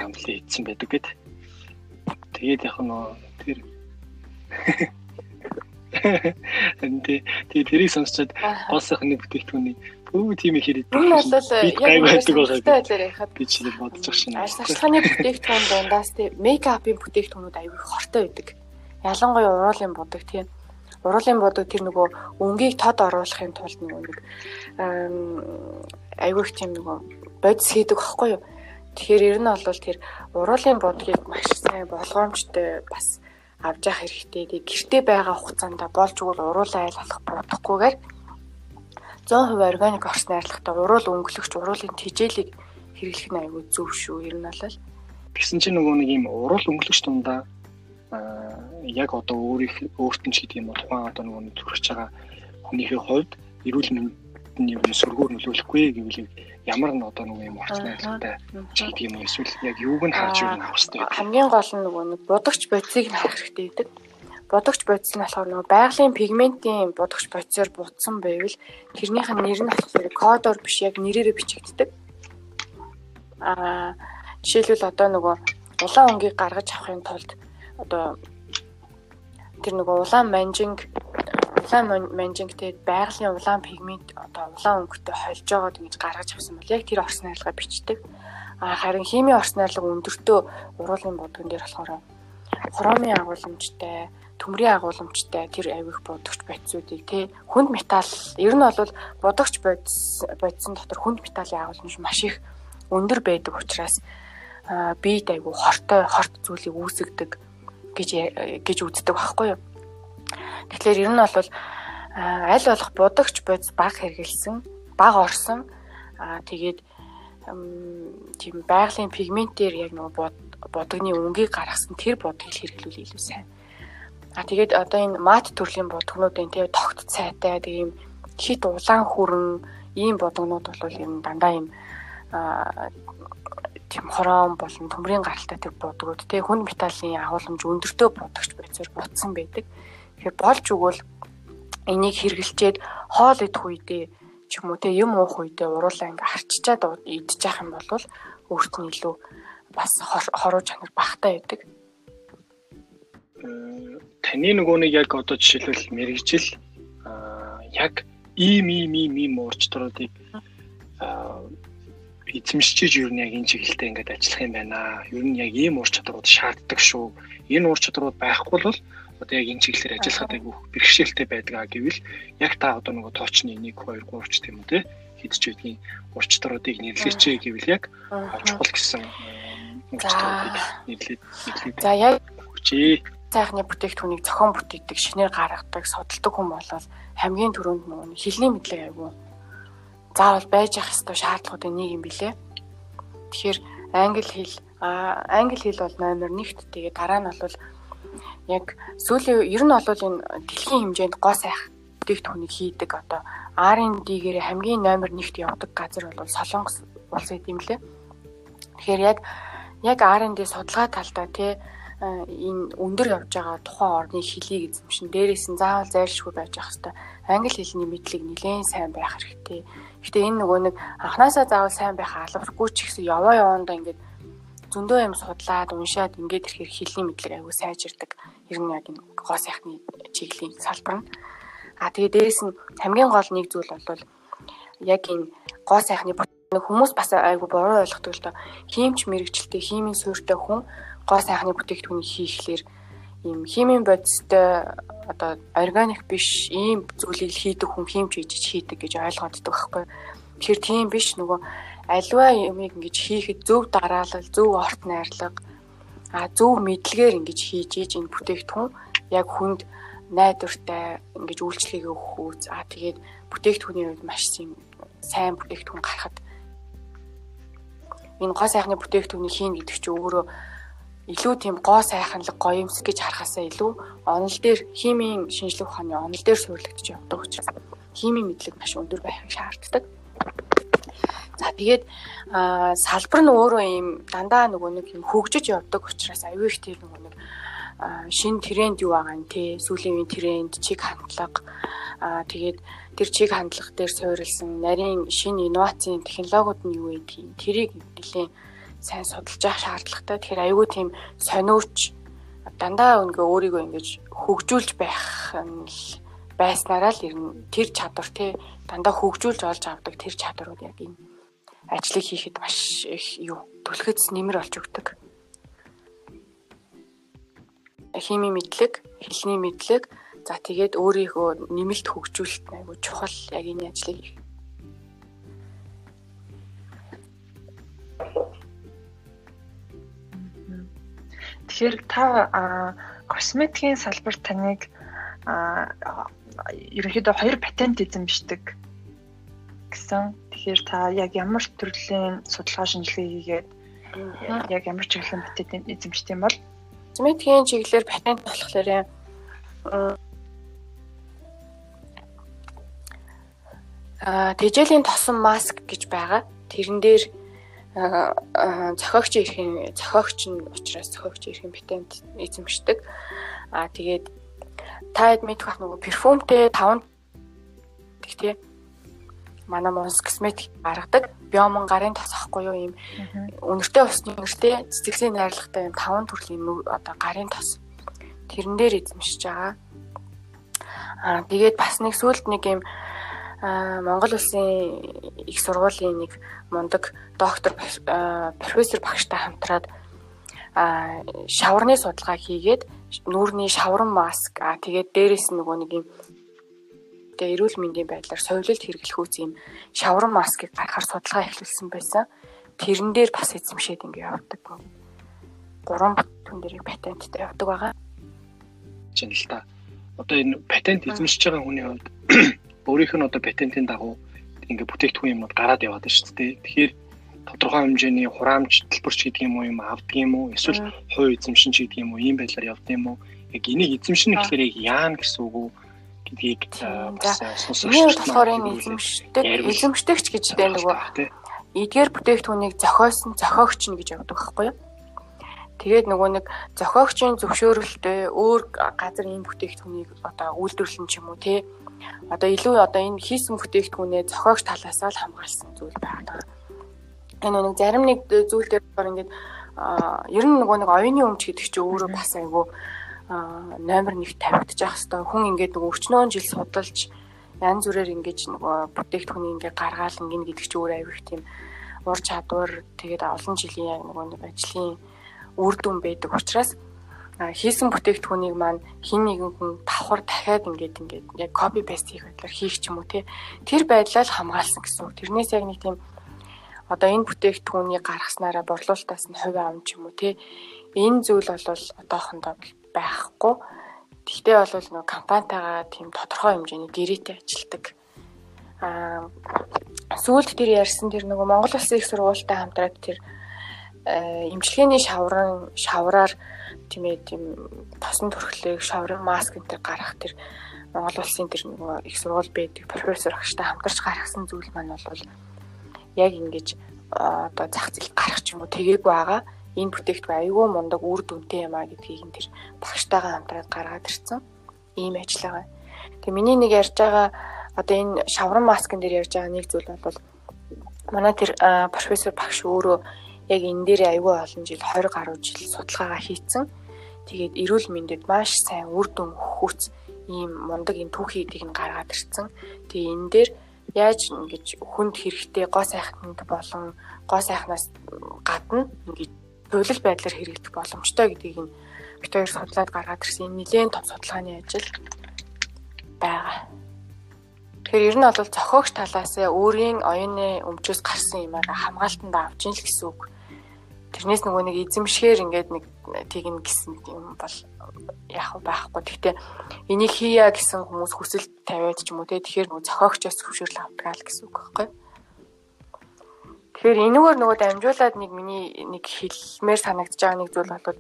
амлын идсэн байдаг гэд. Тэгээд яг нөгөө тэр Энд тий тэрийг сонсчод гол сайхны бүтээгдэхүүний өө тийм их хэрэг. Энэ бол яг байдаг байдлаар яхад гэж бодож байгаа шин. Арьс ашигны бүтээгдэхүүн дундаас тий мейкапын бүтээгдэхүүнүүд аюул хортой байдаг. Ялангуяа уруулын будаг тий уруулын будаг тэр нөгөө өнгийг тод оруулахын тулд нөгөө нэг их тийм нөгөө бодис хийдэг байхгүй юу? Тэгэхээр ер нь бол тэр уруулын будгийг маш сайн болгоомжтой бас авч явах хэрэгтэй. Тэг гэртээ байгаа хугацаанд болж өгвөл уруулаа айлгах бодохгүйгээр 100% органик орс найрлагатай уруул өнгөлөгч уруулын тижээлийг хэрэглэх нь аюул зөв шүү. Ер нь бол Тэгсэн чинь нөгөө нэг юм уруул өнгөлөгч дундаа аа яг одоо өөрийнх өөрт нь ч гэдэг юм уу тухайн одоо нөгөө төрөж байгаа хүнийхээ хувьд эрүүл мэндийн юм сөргөөр нөлөөлөхгүй гэвэл ямар нь одоо нөгөө юм орц найрлагатай гэдэг юм эсвэл яг юуг нь харж юу авах хэрэгтэй байдаг. Хамгийн гол нь нөгөө нэг будагч бодисыг нь харах хэрэгтэй байдаг. Будагч бодис нь болохоор нөгөө байгалийн пигментийн будагч бодисоор бутсан байвал тэрнийх нь нэр нь болохоор кодоор биш яг нэрээрээ бичигддэг. Аа жишээлбэл одоо нөгөө улаан өнгийг гаргаж авахын тулд одоо тэр нөгөө улаан манжинг улаан манжингтэй байгалийн улаан пигмент одоо улаан өнгөтэй холж байгаад ингэж гаргаж авсан бол яг тэр орс найрлагаа бичдэг. А харин химийн орс найрлага өндөртөө уруулын будган дээр болохоор хромын агуулмжтай, төмрийн агуулмжтай тэр авих будагч бодисуудыг тий хүнд металл ер нь бол будагч бодис бодисон дотор хүнд металлын агуулмж маш их өндөр байдаг учраас биед айгу хортой хорт зүйлийг үүсгдэг гэж гэж үздэг байхгүй юу. Тэгэхээр ер нь бол аль болох будагч бодис баг хэрэгэлсэн, баг орсон аа тэгээд тийм байгалийн пигментээр яг нөгөө будагны өнгийг гаргасан тэр будгийг хэрэглүүл илүү сайн. А тэгээд одоо энэ мат төрлийн будагнуудын тэгээ тогт цайтай тийм хит улаан хүрэн ийм будагнууд бол нь дандаа ийм тийм хорон болон төмрийн гаралтай тэр будгууд тий хүн металлын агуулмж өндөртөө будагч байцаар ботсон байдаг. Тэгэхээр болж өгвөл энийг хэрглэчээд хоол идэх үедээ ч юм уу тий юм уух үедээ уруулаа ингээ харчичаад идчих юм бол өөрт нь илүү бас хоруу чанар багтаа байдаг. Таны нөгөө нэг яг одоо жишээлбэл мэрэгжил яг ийм ийм ийм ийм уурчдруудыг эзэмшиж юу нэг энэ чиглэлтэй ингээд ажиллах юм байна. Ер нь яг ийм ур чадварууд шаарддаг шүү. Энэ ур чадварууд байхгүй бол одоо яг энэ чиглэлээр ажиллахад айгүй бэрхшээлтэй байдаг гэвэл яг та одоо нөгөө тоочны 1 2 3 ч тийм үү те хийдэж байдгийн ур чадваруудыг нэрлэеч гэвэл яг чухал гэсэн ур чадваруудыг нэрлээд нэрлээд. За яг хүчээ цайхны бүтээгдэхүүнийг зохион бүтээдэг, шинээр гаргадаг, судалдаг хүн бол хамгийн түрүүнд нөгөө хилний мэдлэг айгүй заавал байж ах ёстой шаардлагуудын нэг юм билэ. Тэгэхээр англи хэл англи хэл бол номер 1-т тэгээ дараа нь бол яг сүүлийн ер нь бол энэ дэлхийн хэмжээнд гоо сайх бүтээгдэхүүнийг хийдэг одоо R&D-гээр хамгийн номер 1-т явдаг газар бол Солонгос улс гэдэм лээ. Тэгэхээр яг яг R&D судалгаа талдаа тий энэ өндөр явж байгаа тухайн орны хэлийг эзэмшин дээрээс нь заавал зайлшгүй байж ах хэвээр англи хэлний мэдлэг нэлээд сайн байх хэрэгтэй. Гэтэ энэ нөгөө нэг анханасаа заавал сайн байх албаргүй ч гэсэн яваа явандаа ингээд зөндөө юм судлаад уншаад ингээд ирэхээр хэлний мэдлэг аягүй сайжирдаг. Ер нь яг энэ гоо сайхны чиглийн салбар нь. А тэгээ дээрэс нь хамгийн гол нэг зүйл бол яг энэ гоо сайхны хүмүүс бас айгүй буруу ойлгодог л доо. Химч мэрэгчлээ, химийн суурьтай хүн гоо сайхны бүтээгдэхүүнийг хийхлээр ийм химийн бодистой одоо органик биш ийм зүйлийг хийдэг хүн химч хийж хийдэг гэж ойлгоддог байхгүй. Тэгэхээр тийм биш нөгөө альва юмыг ингэж хийхэд зөв дараалал, зөв орт найрлага, а зөв мэдлэгээр ингэж хийж ийж энэ бүтээгдэхүүн яг хүнд найдвартай ингэж үйлчлэгээ өгөх үз. А тэгээд бүтээгдэхүүний хувьд маш сайн бүтээгдэхүүн гарахад энэ гоо сайхны бүтээгдэхүүнийг хийн гэдэг чинь өөрөө илүү тийм гоо сайханлаг гоё юмс гэж харахаасаа илүү онол дээр химийн шинжлэх ухааны онол дээр суйрлагдчих явдаг учраас химийн мэдлэг маш өндөр байх шаарддаг. За тэгээд салбар нь өөрөө ийм дандаа нөгөө нэг юм хөгжиж явдаг учраас аюу их тэр нөгөө нэг шин тренд юу байгаа юм те? Сүүлийн үеийн тренд чиг хандлага. Аа тэгээд тэр чиг хандлага дээр суурилсан нарийн шин инновацийн технологиуд нь юу гэдгийг тэрийг нэлийн сайн судалж явах шаардлагатай. Тэгэхээр айгүй тийм сониуч дандаа ингээ өөрийгөө ингэж хөгжүүлж байх нь байснараа л ер нь тэр чадвар тий дандаа хөгжүүлж олж авдаг тэр чадварууд яг энэ ажлыг хийхэд маш их юу түлхэц нэмэр болж өгдөг. Хими мэдлэг, хэлний мэдлэг, за тэгээд өөрийгөө нэмэлт хөгжүүлэлт айгу чухал яг энэ ажлыг хийх Тэгэхээр та косметикийн салбар таныг ерөнхийдөө хоёр патент эзэмшдэг гэсэн. Тэгэхээр та яг ямар төрлийн судалгаа шинжилгээ хийгээд яг ямар чиглэлийн патент эзэмшдэг юм бол косметикийн чиглэлээр патент болохоор а тэжээлийн тосон маск гэж байгаа. Тэрэн дээр зохиогч эрхийн зохиогч нь учраас зохиогч эрхийн патент эзэмшдэг. Аа тэгээд та хэд мэдэх бах нөгөө перфумтэй 5 гэх тий манай Монс косметик гаргадаг. Биомон гарын тос ахгүй юу ийм? Өнөртэй усны өнөртэй цэцэглэлийн найрлагатай ийм 5 төрлийн одоо гарын тос тэрэн дээр эзэмшиж байгаа. Аа тэгээд бас нэг сүлд нэг ийм Монгол улсын их сургуулийн нэг мундаг доктор профессор багштай хамтраад шаврны судалгаа хийгээд нүүрний шаврын маск а тэгээд дээрэс нь нөгөө нэг юм тэгээ эрүүл мэндийн байдлаар совилолт хэрэглэх үс юм шаврын маскыг гаргахаар судалгаа эхлүүлсэн байсан. тэрэн дээр бас эзэмшээд ингэ явдаг. Гурван бүтэн дээр патенттай явдаг байгаа. Жин л та. Одоо энэ патент эзэмшиж байгаа хүний хувьд *clears throat* өөрийнх нь одоо патентын дагуу ингээ бүтээгдэхүүн юмнууд гараад яваад байна шүү дээ. Тэгэхээр тодорхой хэмжээний хураамж төлбөрч гэдэг юм уу юм авдаг юм уу эсвэл хувь эзэмшин ч гэдэг юм уу ийм байдлаар явдаг юм уу яг энийг эзэмшин гэхээр яг яана гэсэн үг үү гэдгийг бас байна. болохоор энэ эзэмшдэг эзэмшдэгч гэж дээ нөгөө эдгээр бүтээгдэхүүнийг зохиосон зохиогч нь гэж явдаг байхгүй юу? Тэгээд нөгөө нэг зохиогчийн зөвшөөрөлтөй өөр газар энэ бүтээгдэхүүнийг одоо үйлдвэрлэн ч юм уу тий одоо илүү одоо энэ хийсэн бүтээгдэхүүнээ зохиогч талаас нь хамгаалсан зүйл байдаг. Энэ нэг зарим нэг зүйл дээр болохоор ингээд ер нь нөгөө нэг оюуны өмч гэдэг чинь өөрөө бас айгүй номер 1 тавигдчих хэвээр хүн ингээд нөгөө өчнөө жил судалж янз бүрээр ингэж нөгөө бүтээгдэхүүнийг ингээд гаргаал ингэн гэдэг чинь өөр аюу их тийм ур чадвар тэгээд олон жилийн яг нөгөө нэг ажлын үр дүн байдаг учраас хийсэн бүтээгдэхүүнийг маань хин нэгэн хүн давхар дахиад ингээд ингээд яг копи пест хийх байдлаар хийх ч юм уу тий. Тэр байдлаа л хамгаалсан гэсэн үг. Тэрнээс яг нэг тийм одоо энэ бүтээгдэхүүнийг гаргаснараа борлуулалтаас нь хувь авч юм уу тий. Энэ зүйл бол одоохондоо байхгүй. Тэгтээ бол нэг компанитайгаа тийм тодорхой хэмжээний дэрээтэй ажилдаг. Аа сүүлд тэр ярьсан тэр нөгөө Монгол Улсын их сургуультай хамтраад тэр эмчилгээний шаврын шавраар тийм ээ тийм тосон төрхлөгийг шаврын маск энэ төр гаргах тэр Монгол улсын тэр нөгөө их сургууль байдаг профессор багштай хамтарч гаргасан зүйл маань бол яг ингэж одоо зах зээл гарах ч юм уу тэгээгүй байгаа. Энэ бүтээгдэхүүн аюул мундаг үр дүнтэй юм а гэдгийг энэ тэр багштайгаа хамтраад гаргаад ирсэн. Ийм ажиллагаа. Тэгээ миний нэг ярьж байгаа одоо энэ шаврын маскын дээр ярьж байгаа нэг зүйл бол манай тэр профессор багш өөрөө яг энэ дээр аюул олон жил 20 гаруй жил судалгаагаа хийцэн Тэгээд эрүүл мэндэд маш сайн үр дүн өгөхүүц ийм мундаг энэ түүхийдийг нь гаргаад ирсэн. Тэгээ энэ дээр яаж ингэж хүнд хэрэгтэй гоо сайхнанд болон гоо сайхнаас гадна ингэж туйлал байдлаар хэрэглэх боломжтой гэдгийг нь бит хоёр судлаад гаргаад ирсэн. Нэлээд том судалгааны ажил байгаа. Тэгэхээр ер нь бол зохиогч талаас өөрийн оюуны өмчөөс гарсан юмаа хамгаалтанд авч ийн л гэсэн үг. Тэрнээс нөгөө нэг эзэмшгээр ингээд нэг тэгнэ гэсэн юм бол яах байхгүй. Гэхдээ энийг хийя гэсэн хүмүүс хүсэл тавиад ч юм уу те тэгэхээр нөгөө зохиогчоос зөвшөөрөл авдаг л гэсэн үг байхгүй. Тэгэхээр энэгээр нөгөө дамжуулаад нэг миний нэг хэлмээр санагдаж байгаа нэг зүйл бол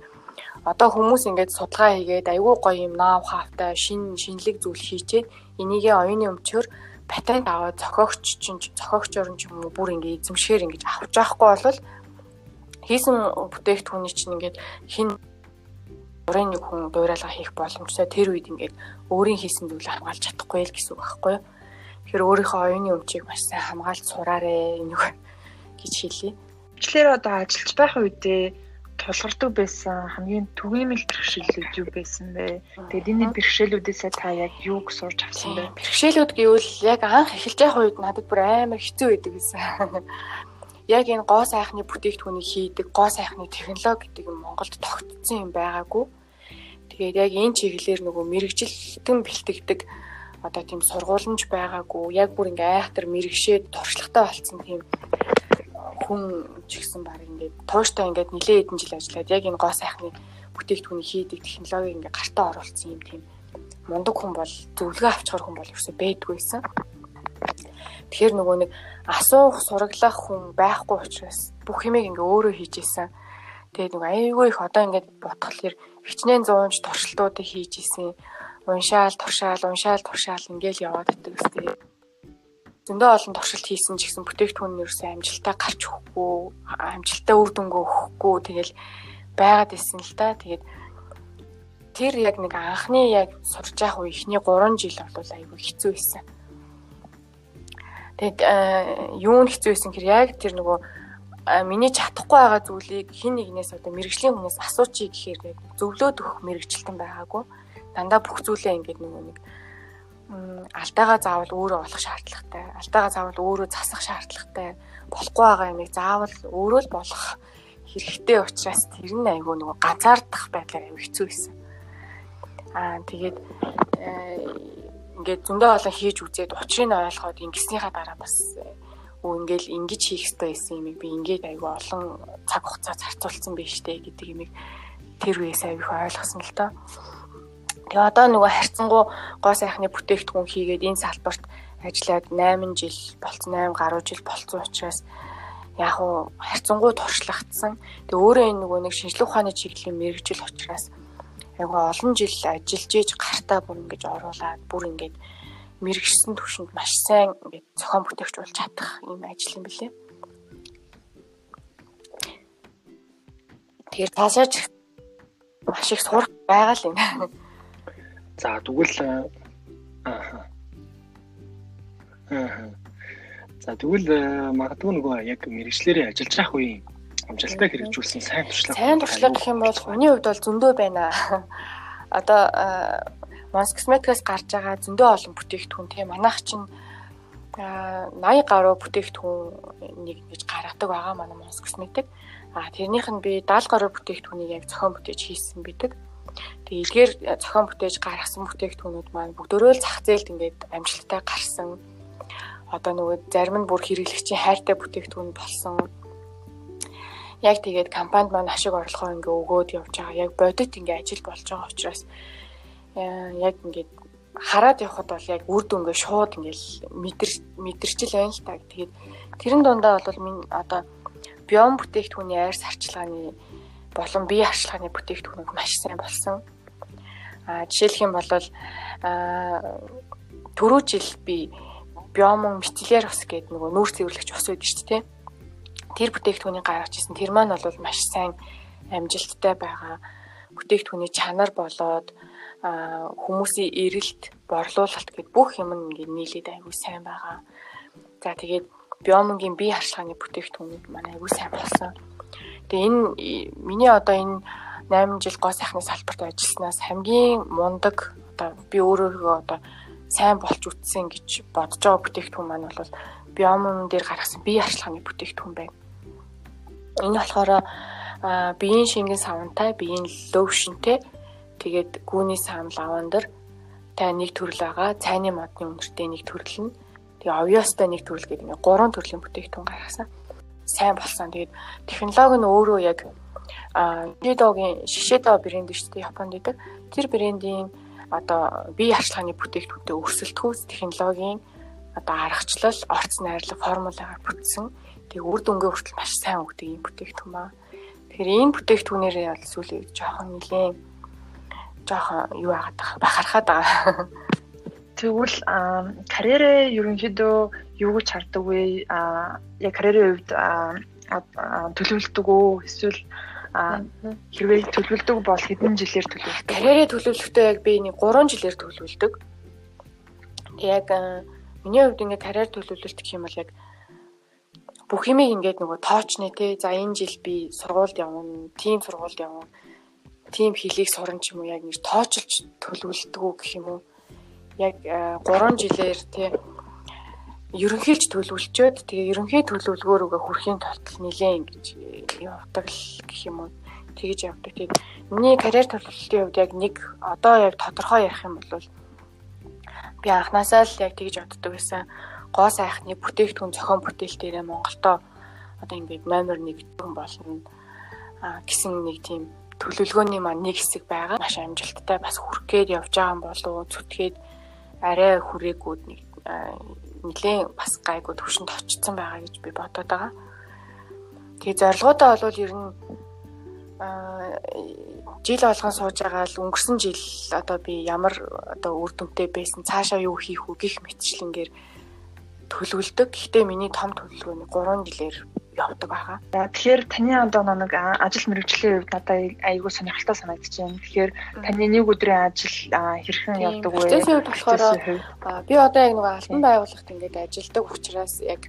одоо хүмүүс ингээд судалгаа хийгээд айгүй гоё юм наав хаавтай шин шинэлэг зүйл хийчээд энийгээ оюуны өмчөөр патент аваад зохиогч чинь зохиогчор нь ч юм уу бүр ингээд эзэмшгээр ингэж авч яахгүй бол хийсэн бүтээгдэхүүний чинь ингээд хин урын нэг хүн дуурайлга хийх боломжтой тэр үед ингээд өөрийн хийсэн зүйлээ хамгаалж чадахгүй л гэсэн үг байхгүй юу. Тэгэхээр өөрийнхөө оюуны өмчийг маш сайн хамгаалж сураарэ энийг гэж хэлье. Ичлэр одоо ажиллаж байх үедээ тулгардаг байсан хамгийн түгээмэл бэрхшээлүүд юу байсан бэ? Тэгээд энэ бэрхшээлүүдээсээ та яг юуг сурч авсан бэ? Бэрхшээлүүд гэвэл яг анх эхэлж байх үед надад бүр амар хэцүү байдаг гэсэн *laughs* яг энэ гоо сайхны бүтээгдэхүүнийг хийдэг гоо сайхны технологи гэдэг юм Монголд тогтцсон юм байгаагүй. Тэгээд яг энэ чиглэлээр нөгөө мэрэгжилтэн бэлтгэдэг одоо тийм сургууламж байгаагүй. Яг бүр ингээ айхтар мэрэгшээд туршлагатай болсон тийм хүн ч гэсэн баг ингээд тууштай ингээд нилээ хэдэн жил ажиллаад яг энэ гоо сайхны бүтээгдэхүүнийг хийдэг технологиг ингээ гартаа оруулсан юм тийм мундаг хүн бол зөвлөгөө авчгаар хүн бол ерөөсөй байдгүйсэн. Тэгэхээр нөгөө нэг асуух, сураглах хүн байхгүй учраас бүх юмыг ингээ өөрөө хийж исэн. Тэгээд нөгөө айгүй их одоо ингээд бодхолэр хичнээн 100 туршилтуудыг хийж исэн. Уншаал, туршаал, уншаал, туршаал ингээл яваад байдаг үстэй. Зөндөө олон туршилт хийсэн ч гэсэн бүтээгдэхүүн нь ерөөсөө амжилтаа гарч өгөхгүй, амжилтаа үр дүнгөө өгөхгүй тэгэл байгаад исэн л та. Тэгээд тэр яг нэг анхны яг сурж явах үе ихний 3 жил бол айгүй хэцүү байсан Тэгээд э, юу нь хэцүү байсан гэхээр яг тэр нөгөө миний чадахгүй байгаа зүйлийг хин нэгнээс одоо мэрэгжлийн хүнээс асуучих гэхээр зөвлөөд өгөх мэрэгчлэн байгаагүй. Дандаа бүх зүйлээ ингээд нөгөө нэг алдаагаа заавал өөрөө олох шаардлагатай. Алдаагаа заавал өөрөө засах шаардлагатай. Болохгүй байгаа юмыг заавал өөрөө л болох хэрэгтэй учраас тэр нь айгүй нөгөө ганцаардах байдлаар айгүй хэцүү байсан. Аа тэгээд э, ингээд зөндөө олон хийж үзээд учрыг нь ойлгоод ингэснийхаа дараа бас өө ингээл ингэж хийх хэрэгтэй байсан юм би ингээд айгүй олон цаг хугацаа зарцуулсан байж тээ гэдэг юм тэр үеэс айгүй ойлгосон л доо. Тэгээ одоо нөгөө харьцангуй гоо сайхны бүтээгдэхүүн хийгээд энэ салбарт ажиллаад 8 жил болцсон 8 гаруй жил болцсон учраас яг уу харьцангуй туршлагдсан. Тэгээ өөрөө энэ нөгөө нэг шинжлэх ухааны чиглэлийн мэрэгжил учраас айгүй олон жил ажиллаж ийж гартаа бүр ингэж оруулаад бүр ингэж мэрэгсэн төвшөнд маш сайн ингээд зохион бүтээгч болж чадах юм ажил юм билээ. Тэгэхээр таашаач маш их сурах байгаа л юм. За тэгвэл аа. Аа. За тэгвэл магадгүй нөгөө яг мэрэгчлэрээ ажиллаж явах үеийн амжилттай хэрэгжүүлсэн сайн туршлага. Сайн туршлага гэх юм бол хүний хувьд бол зөндөө байна. *laughs* Одоо Mons Cosmetics гарч байгаа зөндөө олон бүтээгдэхүүн тийм манайх чинь 80 гаруй бүтээгдэхүүн нэг гэж гаргадаг байгаа манай Mons Cosmetics. А тэрнийх нь би 70 гаруй бүтээгдэхүүнийг яг зохион бүтээж хийсэн бидэг. Тэгээ эдгээр зохион бүтээж гаргасан бүтээгдэхүүнүүд маань бүгдөө л зах зээлд ингээд амжилттай гарсан. Одоо нөгөө зарим нь бүр хэрэглэгчийн хайртай бүтээгдэхүүн болсон. Яг тэгээд компанид маань ашиг орлогоо ингээ өгөөд явж байгаа. Яг бодит ингээ ажил болж байгаа учраас Э, яг ингээд хараад явхад бол яг үр дүнгээ шууд ингээл мэдэр мэдэрчил байна л та. Тэгээд тэрэн дундаа бол минь одоо биом бүтээгдэхүүний айр сарчлагын болон бие харчлагын бүтээгдэхүүнүүд маш сайн болсон. А жишээлх юм бол түрүү жил би биомон мицеллер ус гэдэг нөгөө нүүр цэвэрлэгч ус байдаг шүү дээ. Тэр бүтээгдэхүүнийг гаргаж ирсэн. Тэр маань бол маш сайн амжилттай байгаа. Бүтээгдэхүүний чанар болоод хүмүүсийн эрэлт, борлуулалт гэд бүх юм ингээд нийлээд айгүй сайн байгаа. За тэгээд биомынгийн бие харчлагын бүтээгдэхүүнүүд маань айгүй сайн болсон. Тэгээ энэ миний одоо энэ 8 жил гоо сайхны салбарт ажилласнаас хамгийн мундаг одоо би өөрөөгөө одоо сайн болж үтсэн гэж бодож байгаа бүтээгдэхүүн маань бол биомын дээр гаргасан бие харчлагын бүтээгдэхүүн байна. Энэ болохоор биеийн шингэн савнтай, биеийн ловшнтэй Тэгээд гүүний саам лавандер та нэг төрөл байгаа. Цайны модны үнэртэй нэг төрөл нь. Тэгээ овёостой нэг төрөл гэдэг ингээ гурван төрлийн бүтээгдэхүүн гаргасан. Сайн болсон. Тэгээд технологи нь өөрөө яг Шишидогийн Шишидо брэнд шүү дээ Японд идэг. Тэр брэндийн одоо бие харчлагын бүтээгдэхүүнтэй өрсөлдөхүүс технологийн одоо аргачлал, орц найрлаг формулагаар бүтсэн. Тэгээ үр дүнгээ хүртэл маш сайн өгдөг юм бүтээгдэхүүн ба. Тэгэхээр энэ бүтээгдэхүүнээрээ бол сүүлийн жоохон нэлээд жоохон юу яагаад бахархаад байгаа. Тэгвэл карьерээ ерөнхийдөө юу гэж хардаг вэ? А яг карьерийн хувьд төлөвлөдөг үү? Эсвэл хэрвээ төлөвлөдөг бол хэдэн жилээр төлөвлөдөг? Карьерээ төлөвлөхдөө яг би нэг 3 жилээр төлөвлөдөг. Яг миний хувьд ингээ карьер төлөвлөлт гэх юм бол яг бүх юмыг ингээд нөгөө тоочны те за энэ жил би сургуульд явна, тим сургуульд явна тийм хэлийг суран ч юм уу яг нэг тоочилж төлөвлөдөг үү гэх юм уу. Яг 3 э, жилээр тий ерөнхийлж төлөвлөчөөд тэгээ ерөнхий төлөвлөгөөрөөгөө хүрэхийн тулд нилээн ингэж явдаг л гэх юм уу. Тэгэж явдаг. Тэгээд миний карьер төлөвлөлтийн хувьд яг нэг одоо яг тодорхой ярих юм бол би анханасаа л яг тэгж боддог байсан. Гоо сайхны бүтээгдэхүүн зохион бүтээлтээрээ Монголдо одоо ингээд номер 1 болно а гэсэн нэг тийм төлөвлөгөөний маань нэг хэсэг байгаа. Маш амжилттай бас хүрх гээд явж байгаа юм болов зүтгээд арай хүрээгүүд нэг нэлээд бас гайгүй төвшөнд очсон байгаа гэж би бодоод байгаа. Тэгээ зорилготой бол ер нь жил болгон сууж байгаа л өнгөрсөн жил одоо би ямар одоо үр дүнтэй байсан цаашаа юу хийх үү гих мэтчлэнгээр төлөвлөдөг. Гэхдээ миний том төлөвлөгөө нь 3 жилээр явдаг байгаа. Тэгэхээр таны одоо нэг ажил мэргэжлийн хувьд надад айгүй сонирхолтой санагдаж байна. Тэгэхээр таны нэг өдрийн ажил хэрхэн явдаг вэ? Процессын хувьд болохоор би одоо яг нэг алтан байгууллагт ингээд ажилладаг учраас яг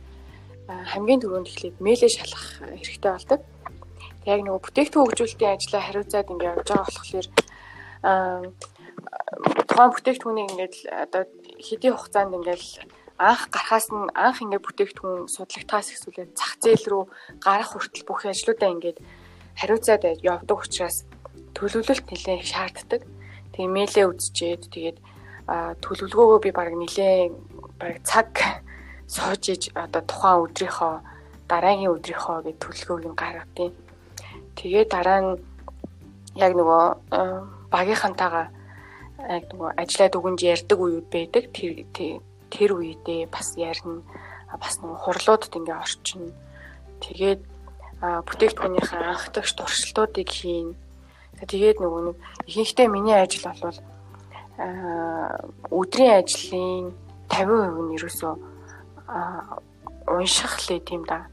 хамгийн түрүүнд эхлээд мэйлээ шалгах хэрэгтэй болдог. Яг нэг бүтээгдэхүүн хөгжүүлэлтийн ажлаа хариуцаад ингээд явж байгаа болохоор тухайн бүтээгдэхүүнийг ингээд одоо хэдийн хугацаанд ингээд анх гарахаас нь анх ингээд бүтээгдэхүүн судлагтаас эхлүүлээд зах зээл рүү гарах хүртэл бүх ажлуудаа ингээд хариуцаад явдаг учраас төлөвлөлт нэлээд шаарддаг. Тэгээ мэйлээ үзчихэд тэгээд төлөвлөгөөгөө би баг нэлээд баг цаг *laughs* сууж иж одоо тухайн өдрийнхөө дараагийн өдрийнхөө гэж төлөвлөгөөг нь гаргадیں۔ Тэгээ дараа нь яг нөгөө багийнхантайгаа яг нөгөө ажиллаад өгөнж ярьдаг үеуд байдаг. Тэр тэр үедээ бас ярина. Бас нөгөө хурлуудад ингээ орчин. Тэгээд бүтээгдэхүүнийхээ анхдагч туршилтуудыг хийн. Тэгээд нөгөө нэг ихэнхдээ миний ажил бол өдрийн ажлын 50% нь ерөөсөө унших лээ тийм да.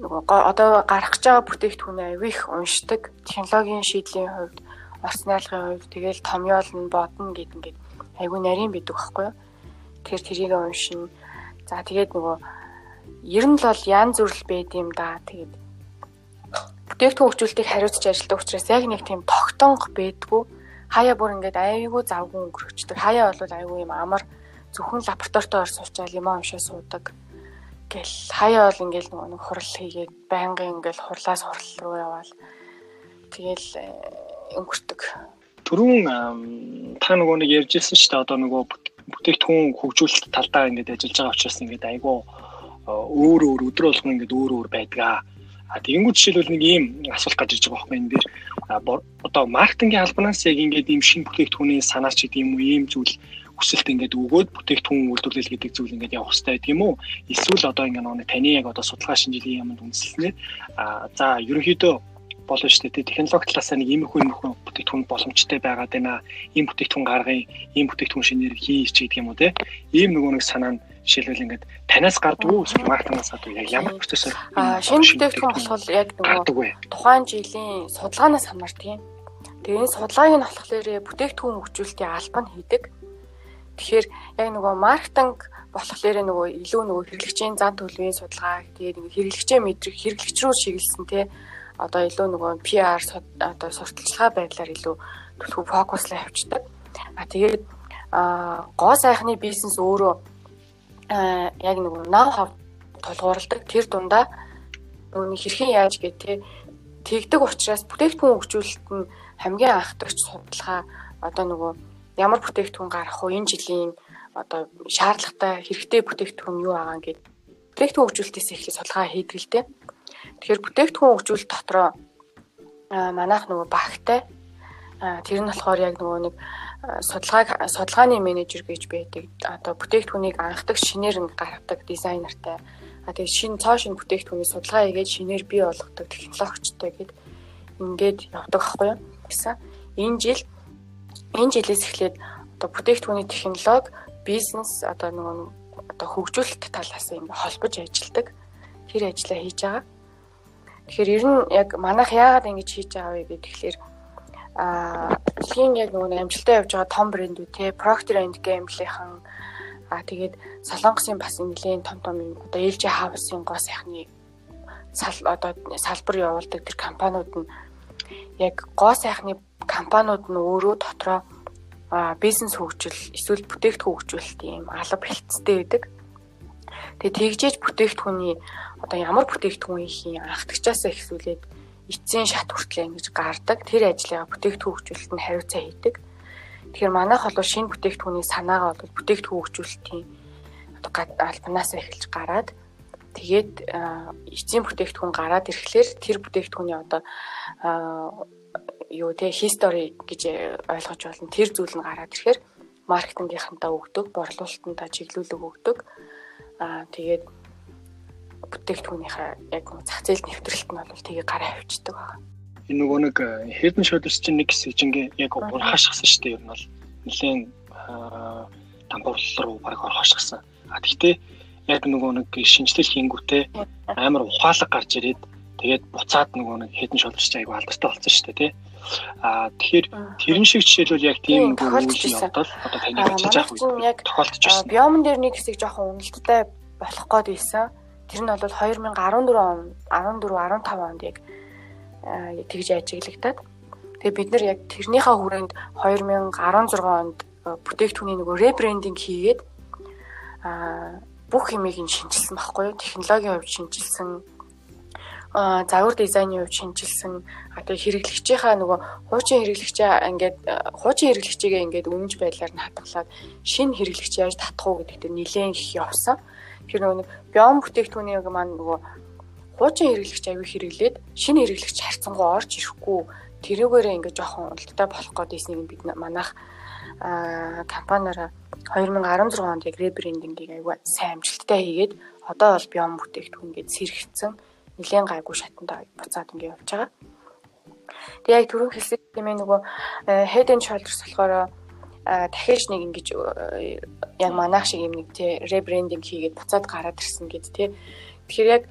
Нөгөө одоо гарах гэж байгаа бүтээгдэхүүнээ их уншдаг. Технологийн шийдлийн хувьд, орц найрлагын хувьд тэгэл томьёол нь бодно гэд ингээд аягүй нарийн бидэг байхгүй юу? Тэгэхээр тэрийг уншина. За тэгээд нөгөө ер нь л бол янз бүрл байд юм да. Тэгээд бүтээгдэхүүн хөгжүүлэлтийг хариуцж ажилладаг учраас яг нэг тийм тогтонго байдгүй хаяа бүр ингээд аяйгуу завгүй өнгөрөхчдөг. Хаяа бол аяйгуу юм амар зөвхөн лабораторитой ор суучаал юм уншаа суудаг. Гэл хаяа бол ингээд нэг хурал хийгээд байнгын ингээд хурлаас хурал руу яваал. Тэгэл э, өнгөртөг. Төрүүн та нөгөө нэг ярьжсэн шүү дээ одоо нөгөө бүтээгдэхүүн хөгжүүлэлт талдаа ингээд ажиллаж байгаа учраас ингээд айгүй э, өөр өөр өдрө болгон ингээд өөр өөр байдгаа. А тэгэнгүүт жишээлбэл нэг ийм асуулт гарч ирж байгаа байхгүй энэ дээр одоо маркетингийн албанаас яг ингээд ийм шинэ бүтээгдэхүүний санаач гэдэг юм уу ийм зүйл хүсэлт ингээд өгөөд бүтээгдэхүүн үйлдвэрлэл гэдэг зүйл ингээд явах хэрэгтэй юм уу? Эсвэл одоо ингээд нэг таны яг одоо судалгаа шинжилгээ юмд үндэслэнээр а за ерөнхийдөө болно шүү дээ. Технологи талаасаа нэг иймэрхүү иймэрхүү бүтээгдэхүүн боломжтой байгаад байна. Ийм бүтээгдэхүүн гаргая, ийм бүтээгдэхүүн шинээр хийч гэдэг юм уу те. Ийм нөгөө нэг санаа нь жишээлбэл ингээд танаас гардгүй эсвэл маркетингаас гадуу яг ямар процессор аа шинэ бүтээгдэхүүн болохоор яг нөгөө тухайн жилийн судалгаанаас хамаардаг юм. Тэгээ энэ судалгааг нь болохоор бүтээгдэхүүн хөгжүүлэлтийн албан хийдэг. Тэгэхээр яг нөгөө маркетинг болохоор нөгөө илүү нөгөө хэрэглэгчийн зан төлөвийн судалгаа тэгээд нөгөө хэрэглэгчээ мэдрэх хэрэглэгч рүү шиглэсэн те одоо илүү нөгөө PR одоо сурталчилгаа байдлаар илүү төлөв фокуслаа явуулдаг. А тэгээд гоо сайхны бизнес өөрөө яг нөгөө нав хав тулгуурладаг тэр дундаа нөгөө хэрхэн яаж гэх те тэгдэг учраас бүтээгдэхүүн хөгжүүлэлт нь хамгийн анхдагч судалгаа одоо нөгөө ямар бүтээгдэхүүн гарах вэ энэ жилийн одоо шаардлагатай хэрэгтэй бүтээгдэхүүн юу байгаа гэдэг бүтээгдэхүүн хөгжүүлэлтээс эхлээд судалгаа хийдэг л дээ. Тэгэхээр бүтээгдэхүүн хөгжүүлэлт дотроо манайх нөгөө багтай тэр нь болохоор яг нөгөө нэг судалгааг судалгааны менежер гэж байдаг. Одоо бүтээгдэхүүнийг анхдаг шинээр нь гаргадаг дизайнертай. А тэгээд шинэ цоо шинэ бүтээгдэхүүний судалгаа хийгээд шинээр бий болгодог технологичтой гэд ингээд явдаг байхгүй юу? гэсэн. Энэ жил энэ жилээс эхлээд одоо бүтээгдэхүүний технологи бизнес одоо нөгөө одоо хөгжүүлэлт талаас ингээд холбож ажилладаг. Тэр ажлаа хийж байгаа. Тэгэхээр ер нь яг манайх яагаад ингэж хийж байгаа вэ гэдэг тэгэхээр а дэлхийн яг нөгөө амжилттай явж байгаа том брэндүүд те Procter and Gamble-ийн а тэгээд Солонгосын бас нэлийн том том юм одоо LG House-ын гоо сайхны сал одоо салбар явуулдаг тэр компаниуд нь яг гоо сайхны компаниуд нь өөрөө дотроо бизнес хөгжил эсвэл бүтээгдэхүүн хөгжүүлэлт юм алба бэлтцтэй байдаг. Тэгээ тэгжээж бүтээгдэхүүний одоо ямар бүтээгдэхүүн хийх анхдагчаас эхсүүлээд эцсийн шат хүртлээ ингэж гардаг. Тэр ажлыг бүтээгдэхүүн хөгжүүлэлт нь хариуцаа хийдэг. Тэгэхээр манайх бол шинэ бүтээгдэхүүний санаагаа бол бүтээгдэхүүн хөгжүүлэлтийн одоо албанаас эхэлж гараад тэгээд эцсийн бүтээгдэхүүн гараад ирэхлээр тэр бүтээгдэхүүний одоо юу те history гэж ойлгож болно. Тэр зүйл нь гараад ирэхээр маркетингийнхантаа өгдөг, борлуулалтандаа чиглүүлэг өгдөг. Аа тэгээд бүтээгдэхүүнийхээ яг зах зээл нэвтрэлт нь бол тийг гараа авчдаг байна. Энэ нөгөө нэг and Shoulders чинь нэг хэсэг чинь яг хашгсан шүү дээ. Ер нь бол нэлээд дампуурлал руу баг орхошгсан. А тэгтээ яг нөгөө нэг шинжилэл хийнгүүтээ амар ухаалаг гарч ирээд тэгээд буцаад нөгөө нэг Shoulders чинь айгу алдартай болсон шүү дээ тий. А тэгэхээр тэрэн шиг жишээлбэл яг тийм нэг үйл явдал одоо таны ажиллаж байгаа үед тохиолдож байна. Биомн дээр нэг хэсэг жоохон үнэлттэй болох гээд байсан Тэр нь бол 2014 он 14 15 онд яг тэгж ажиглагдаад. Тэгээ бид нар яг тэрнийхээ хүрээнд 2016 онд бүтээгдэхүүний нөгөө ребрендинг хийгээд а бүх юмыг нь шинжилсэн байхгүй юу? Технологийн хувьд шинжилсэн загвар дизайны хувьд шинжилсэн. Тэгээ хэрэглэгчийнхаа нөгөө хуучин хэрэглэгчээ ингээд хуучин хэрэглэгчийгээ ингээд үнэнч байдлаар нь хатгалаад шинэ хэрэглэгч яаж татах уу гэдэгт нэлээд их явсан. Тэгэхээр нөгөө биом бүтээгдэхүүнийг маань нөгөө хуучин хэрэглэгч аягүй хэрэглээд шинэ хэрэглэгч харьцангуй орж ирэхгүй тэрүүгээрээ ингээд жоохон уналттай болох гэдээснийг бид манайх компаниараа 2016 онд яг ребрендингийг аягүй сайн амжилттай хийгээд одоо бол биом бүтээгдэхүүн гээд сэргэгцэн нэлээд гайгүй шатанд буцаад ингээд явж байгаа. Тэгээ яг түрүү хэлсэн юм нөгөө head and shoulders болохоор дахиж нэг ингэж яг манайх шиг юм нэг тий ребрендинг хийгээд буцаад гараад ирсэн гэд тий. Тэгэхээр яг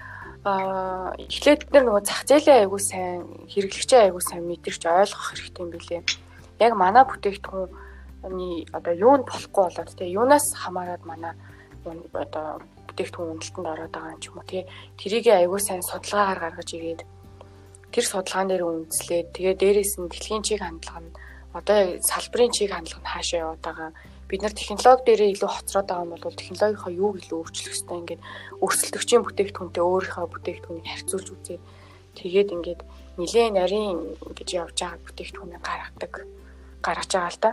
а эхлээд бид нөгөө зах зээлийн аягүй сайн хэрэглэгчээ аягүй сайн мэдэрч ойлгох хэрэгтэй юм билээ. Яг манай бүтээгдэхүүн одоо юунд болохгүй болоод тий юунаас хамаарад манай одоо бүтээгдэхүүн үнэлтэнд ороод байгаа юм ч юм уу тий тэрийг аягүй сайн судалгаагаар гаргаж ирээд тэр судалгаан дээр үндэслээд тэгээ дээрээс нь дэлхийн чиг хандлага нь одоо салбарын чиг хандлага нь хаашаа яваад байгаа бид нар технологи дээрээ илүү хоцроод байгаа юм бол технологийнхаа юуг илүү өөрчлөх хэрэгтэй ингээд өрсөлдөгчийн бүтээгдэхүүнтэй өөрийнхөө бүтээгдэхүүнийг харьцуулж үзээд тэгээд ингээд нилээн нарийн гэж явж байгаа бүтээгдэхүүнийг гаргадаг гаргаж байгаа л да.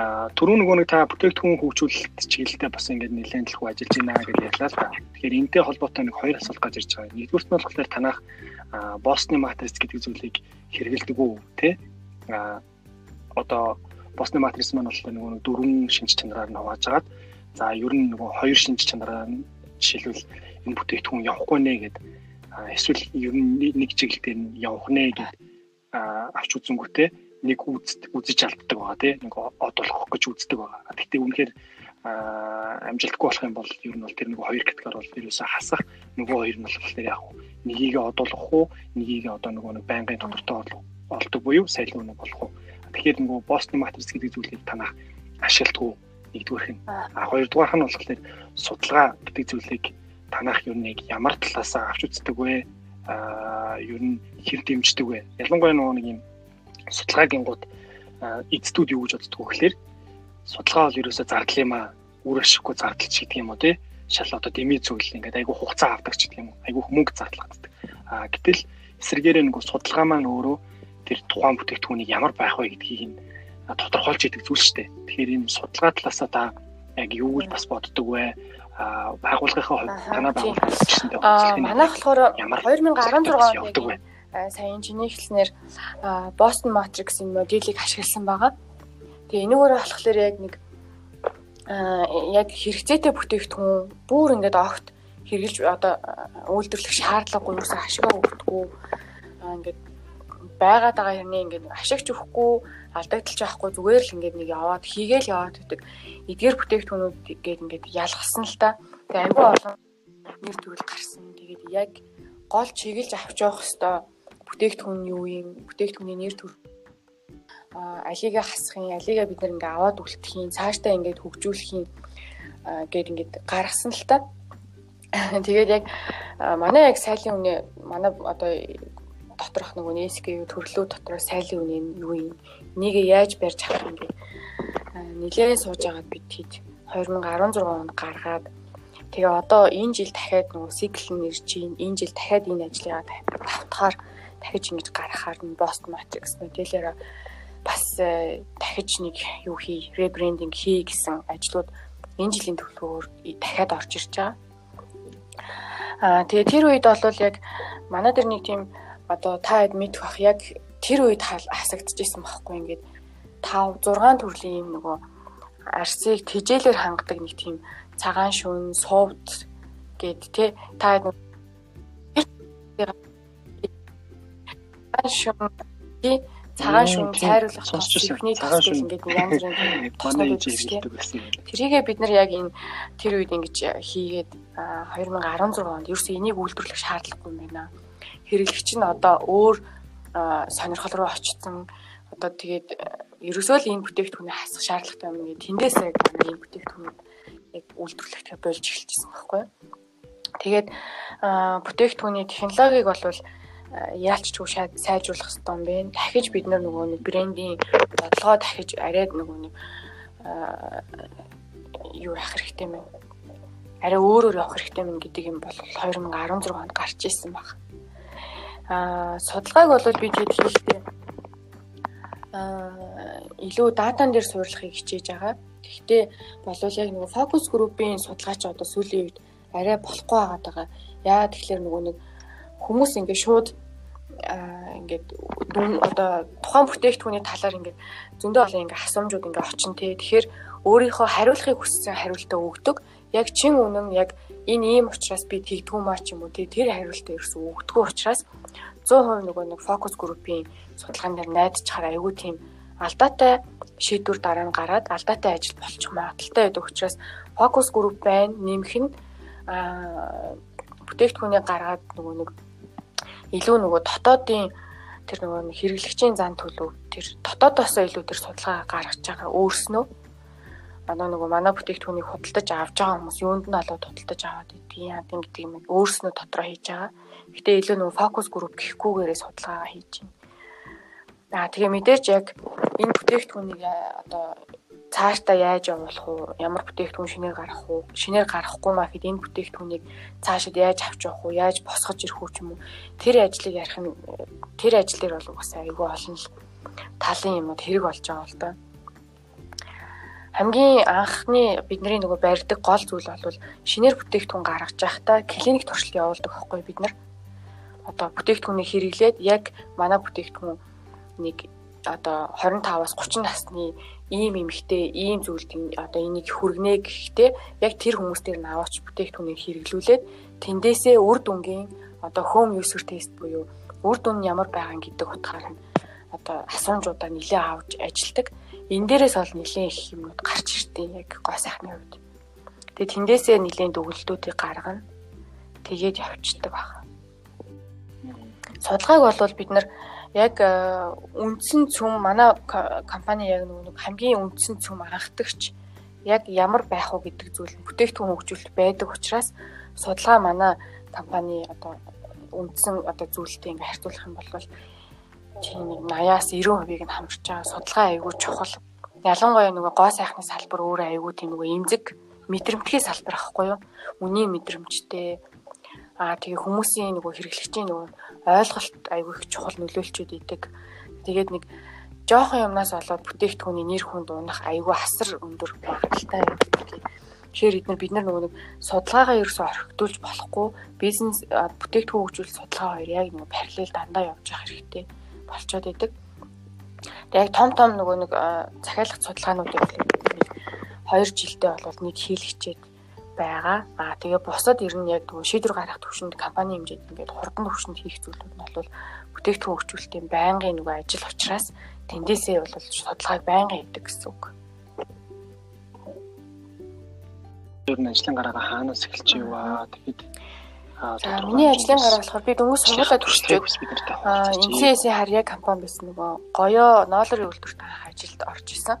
А түрүү нөгөө нэг та бүтээгдэхүүн хөгжүүлэлт чиглэлтэй бас ингээд нэлээд төлөв ажиллаж байна гэж ярьлаа л да. Тэгэхээр энэтэй холбоотой нэг хоёр асуулт гарч ирж байгаа. Нэгдүгürt нь болохоор танах Босны матриц гэдэг зүйлийг хэрэгэлдэг үү те? Одоо Босны матриц маань болохоор нөгөө дөрвөн шинж чанараар нь хувааж агаад за ер нь нөгөө хоёр шинж чанараар нь жишээлбэл энэ бүтээгдэхүүн явахгүй нэ гэд эсвэл ер нь нэг чиглэлээр нь явах нэ гэд авч үзэнгүүтээ нэг үзэж алддаг байгаа тий нэг од болох гэж үздэг байгаа. Гэхдээ үнэхээр амжилтгүй болох юм бол ер нь бол тэр нэг хоёр категори бол ерөөсөө хасах нөгөө хоёр нь болохоор яг нэгийг одуулах уу нэгийг одоо нөгөө нэг байнгын тодортой олдог буюу сайлын үнэ болох уу Тэгэхээр нөгөө Бостон матриц гэдэг зүйлийг танах ашигладгүй нэгдүгээрх нь. А хоёрдугаарх нь болохоор судалгаа гэдэг зүйлийг танах юу нэг ямар талаасаа авч үздэг вэ? А ер нь хэр дэмждэг вэ? Ялангуяа нөгөө нэг юм судалгаагийн гууд эцдүүд юу гэж боддог вэ гэхээр судалгаа бол ерөөсөө зардал юм аа. Үр ашиггүй зардалч гэдэг юм уу тий? Шал одоо дэмий зүйл ингээд айгүй хугацаа авдаг ч гэдэг юм. Айгүй мөнгө зардалгаддаг. А гэтэл эсэргээрээ нөгөө судалгаа маань өөрөө тэр тухайн бүтээгдэхүүнийг ямар байх вэ гэдгийг нь тодорхойлж идэг зүйл шүү дээ. Тэгэхээр энэ судалгаа талаасаа та яг юу гэж бас боддог вэ? а байгууллагынхаа хувьд танаа байгууллага гэсэндээ манайх болохоор 2016 онд сайн инженери хэлснээр Boston Matrix-ийн модулийг ашигласан байгаа. Тэгээ энэгээр болохоор яг нэг яг хэрэгцээтэй бүтээгдэхүүн бүр ингээд огт хэрэгжилж одоо үйлдвэрлэх шаардлагагүй юусэн ашигаа өгдөггүй ингээд байгаад байгаа юмний ингээд ашигч өгөхгүй алдагдaltaж байхгүй зүгээр л ингээд нэг яваад хийгээл яваад байдаг. Эдгээр бүтээгдэхүүнүүд гээд ингээд ялгсан л та. Тэгээ амгүй олон нэр төрөл гарсан. Тэгээд яг гол чиглэж авч явах хэвээр бүтээгдэхүүн юу юм? Бүтээгдэхүүний нэр төр а алига хасахын, алига бид нар ингээ аваад үлдэхийн, цаашдаа ингээд хөгжүүлэхийн гээд ингээд гаргасан л та. *coughs* Тэгээд яг манай яг сайлын үнэ манай одоо доторх нөгөө нээсгийн төрлөө дотроо сайлын үнэ юу юм нэг яаж барьж авах юм гээд нилээн сууж агаад бид хийж 2016 онд гаргаад тэгээ одоо энэ жил дахиад нөгөө цикл нь ирж чинь энэ жил дахиад энэ ажлыг давтахаар дахиж ингэж гаргахаар нь Boston Matrix модельээр бас э, дахиж нэг юу хий ребрендинг хий гэсэн ажлууд энэ жилийн төлөвөөр дахиад орж ирж байгаа. Аа тэгээ тэр үед бол яг манай дээр нэг тийм одоо та хэд мэдэх бах яг тэр үед хасагдчихсан байхгүй ингээд 5 6 төрлийн юм нөгөө арсыг тижээлэр хангадаг нэг тийм цагаан шүн сувд гэд тэ та хэд шүн цагаан шүн цайруулах сонсчихсан цагаан шүн ингээд янз бүрийн *laughs* тоснууд хэлдэг байсан. Тэрийгээ бид нар яг энэ тэр үед ингэж хийгээд 2016 онд ерөөсөө энийг үйлдвэрлэх шаардлагагүй юм байна хэрэглэгч нь одоо өөр сонирхол руу очсон одоо тэгээд ерөөсөө л энэ бүтээгдэхүүнээ хасах шаардлагатай юм гээ тэндээсээ манай энэ бүтээгдэхүүнүүд яг үйлдвэрлэхтэй болж эхэлчихсэн байхгүй. Тэгээд бүтээгдэхүүний технологиг бол яалчгүй сайжруулах хэрэгтэй юм байна. Дахиж бид нар нөгөө нэг брендийн бодлогоо дахиж арайд нөгөө нэг юу яах хэрэгтэй юм бэ? Арай өөрөөр явах хэрэгтэй юм гэдэг юм бол 2016 онд гарч ирсэн байна аа судалгааг бол би тэгэд хийхдээ илүү датан дээр суурилахыг хичээж байгаа. Гэхдээ болов яг нөгөө фокус группийн судалгаач одоо сүүлийн үед арай болохгүй байгаа. Яа тэгэхээр нөгөө нэг хүмүүс ингээд шууд ингээд одоо тухайн бүтээгдэхүүний талаар ингээд зөндөө олон ингээд асуумжууд ингээд очин тий. Тэгэхээр өөрийнхөө хариулахыг хүссэн хариултаа өгдөг. Яг чин үнэн яг энэ ийм учраас би тэгдгүү маа ч юм уу тий тэр хариултаа ерөөсөө өгдөггүй учраас 100% нөгөө нэг фокус группийн судалгаан дээр найдчихаар айгүй тийм алдаатай шийдвэр дараа нь гараад алдаатай ажил болчих магадaltaй байдаг учраас фокус групп байна нэмэх нь бүтээгдэхүүнийг гаргаад нөгөө нэг илүү нөгөө дотоодын тэр нөгөө хэрэглэгчийн зан төлөв тэр дотоодоосоо илүү тэр судалгаа гаргаж байгаа өөрснөө. Одоо нөгөө манай бүтээгдэхүүнийг худалдаж авч байгаа хүмүүс юунд нь олоод худалдаж аваад идэх яа гэдэг юм өөрснөө дотроо хийж байгаа. Гэтэ илүү нөгөө фокус групп гэхгүйгээрээ судалгаа хийж байна. Аа тэгээ мэдээж яг энэ бүтээгдэхүүнийг одоо цаашдаа яаж явуулах уу? Ямар бүтээгдэхүүн шинээр гаргах уу? Шинээр гаргахгүй маа хэд энэ бүтээгдэхүүнийг цаашид яаж авч явах уу? Яаж босгож ирэх үү ч юм уу? Тэр ажлыг ярих нь тэр ажил дээр бол угаасаа айгүй олон л талын юмуд хэрэг болж байгаа л доо хамгийн анхны бидний нөгөө барьдаг гол зүйл бол шинээр бүтээгдэхүүн гаргаж байхдаа клиник туршилт явуулдаг байхгүй бид нар. Одоо бүтээгдэхүүнийг хэрэглээд яг манай бүтээгдэхүүн нэг одоо 25-аас 30 насны ийм эмэгтэй ийм зүйлд одоо энийг хүргэнэ гэхдээ яг тэр хүмүүс дээр нь аваач бүтээгдэхүүнийг хэрэглүүлээд тэндээсээ үр дүнгийн одоо home user test буюу үр дүн нь ямар байгаа гэдэг утгаар нь одоо асуумжуудаа нэлээ авч ажилдаг энэ дээрээс бол нэлийн их юмуд гарч иртээ яг гоо сайхны хувьд. Тэгээ тэндээсээ нэлийн дүгнэлтүүдийг гаргана. Тэгээд явчихдаг баг. Судалгааг бол бид нар яг э, үндсэн цөм манай компани яг нэг хамгийн үндсэн цөм анхдагч яг ямар байх уу гэдэг зүйл бүтээгдэхүүн хөгжүүлэлт байдаг учраас судалгаа манай компани одоо үндсэн одоо зүйлтэй ингээ харьцуулах юм бол чинь нэг 80-аас 90%-ийг нь хамжиж байгаа судалгаа айгүй чухал. Ялангуяа нөгөө гоо сайхны салбар өөрөө айгүй тийм нөгөө эмзэг мэдрэмтгий салбар ахгүй юу? Үний мэдрэмжтэй аа тэгээ хүмүүсийн нөгөө хэрэглэгчийн нөгөө ойлголт айгүй их чухал нөлөөлчүүд идэг. Тэгээд нэг жоохон юмнаас болоод бүтээгдэхүүний нэр хүнд унах айгүй асар өндөр магадaltaй байдаг. Тэгэхээр эдгээр бид нар нөгөө нэг судалгаагаа ерөөсөй орхигдуулж болохгүй бизнес бүтээгдэхүүн хөгжүүлэлт судалгаа хоёр яг нөгөө параллел дандаа явж явах хэрэгтэй болцоод идэг. Тэгээ яг том том нөгөө нэг захиалах судалгаануудыг бол 2 жилдээ бол нэг хийлгчээд байгаа. Аа тэгээ бусад ер нь яг нөгөө шийдвэр гаргах төвшөнд компани хэмжээнд ингээд хурдан төвшөнд хийх зүйлүүд нь бол бүтээгдэхүүн хөгжүүлэлтийн байнгын нөгөө ажил учраас тэндээсээ бол судалгааг байнга хийдэг гэсэн үг. Ер нь ажлын гараагаа хаанаас эхэлж иваа тэгэхэд За миний ажлын гар болохоор би дөнгөж сургуулаа төгсчөөд NCS-ийн харьяа компани байсан нөгөө гоёо ноолрын үйлдвэрт анх ажилд орж исэн.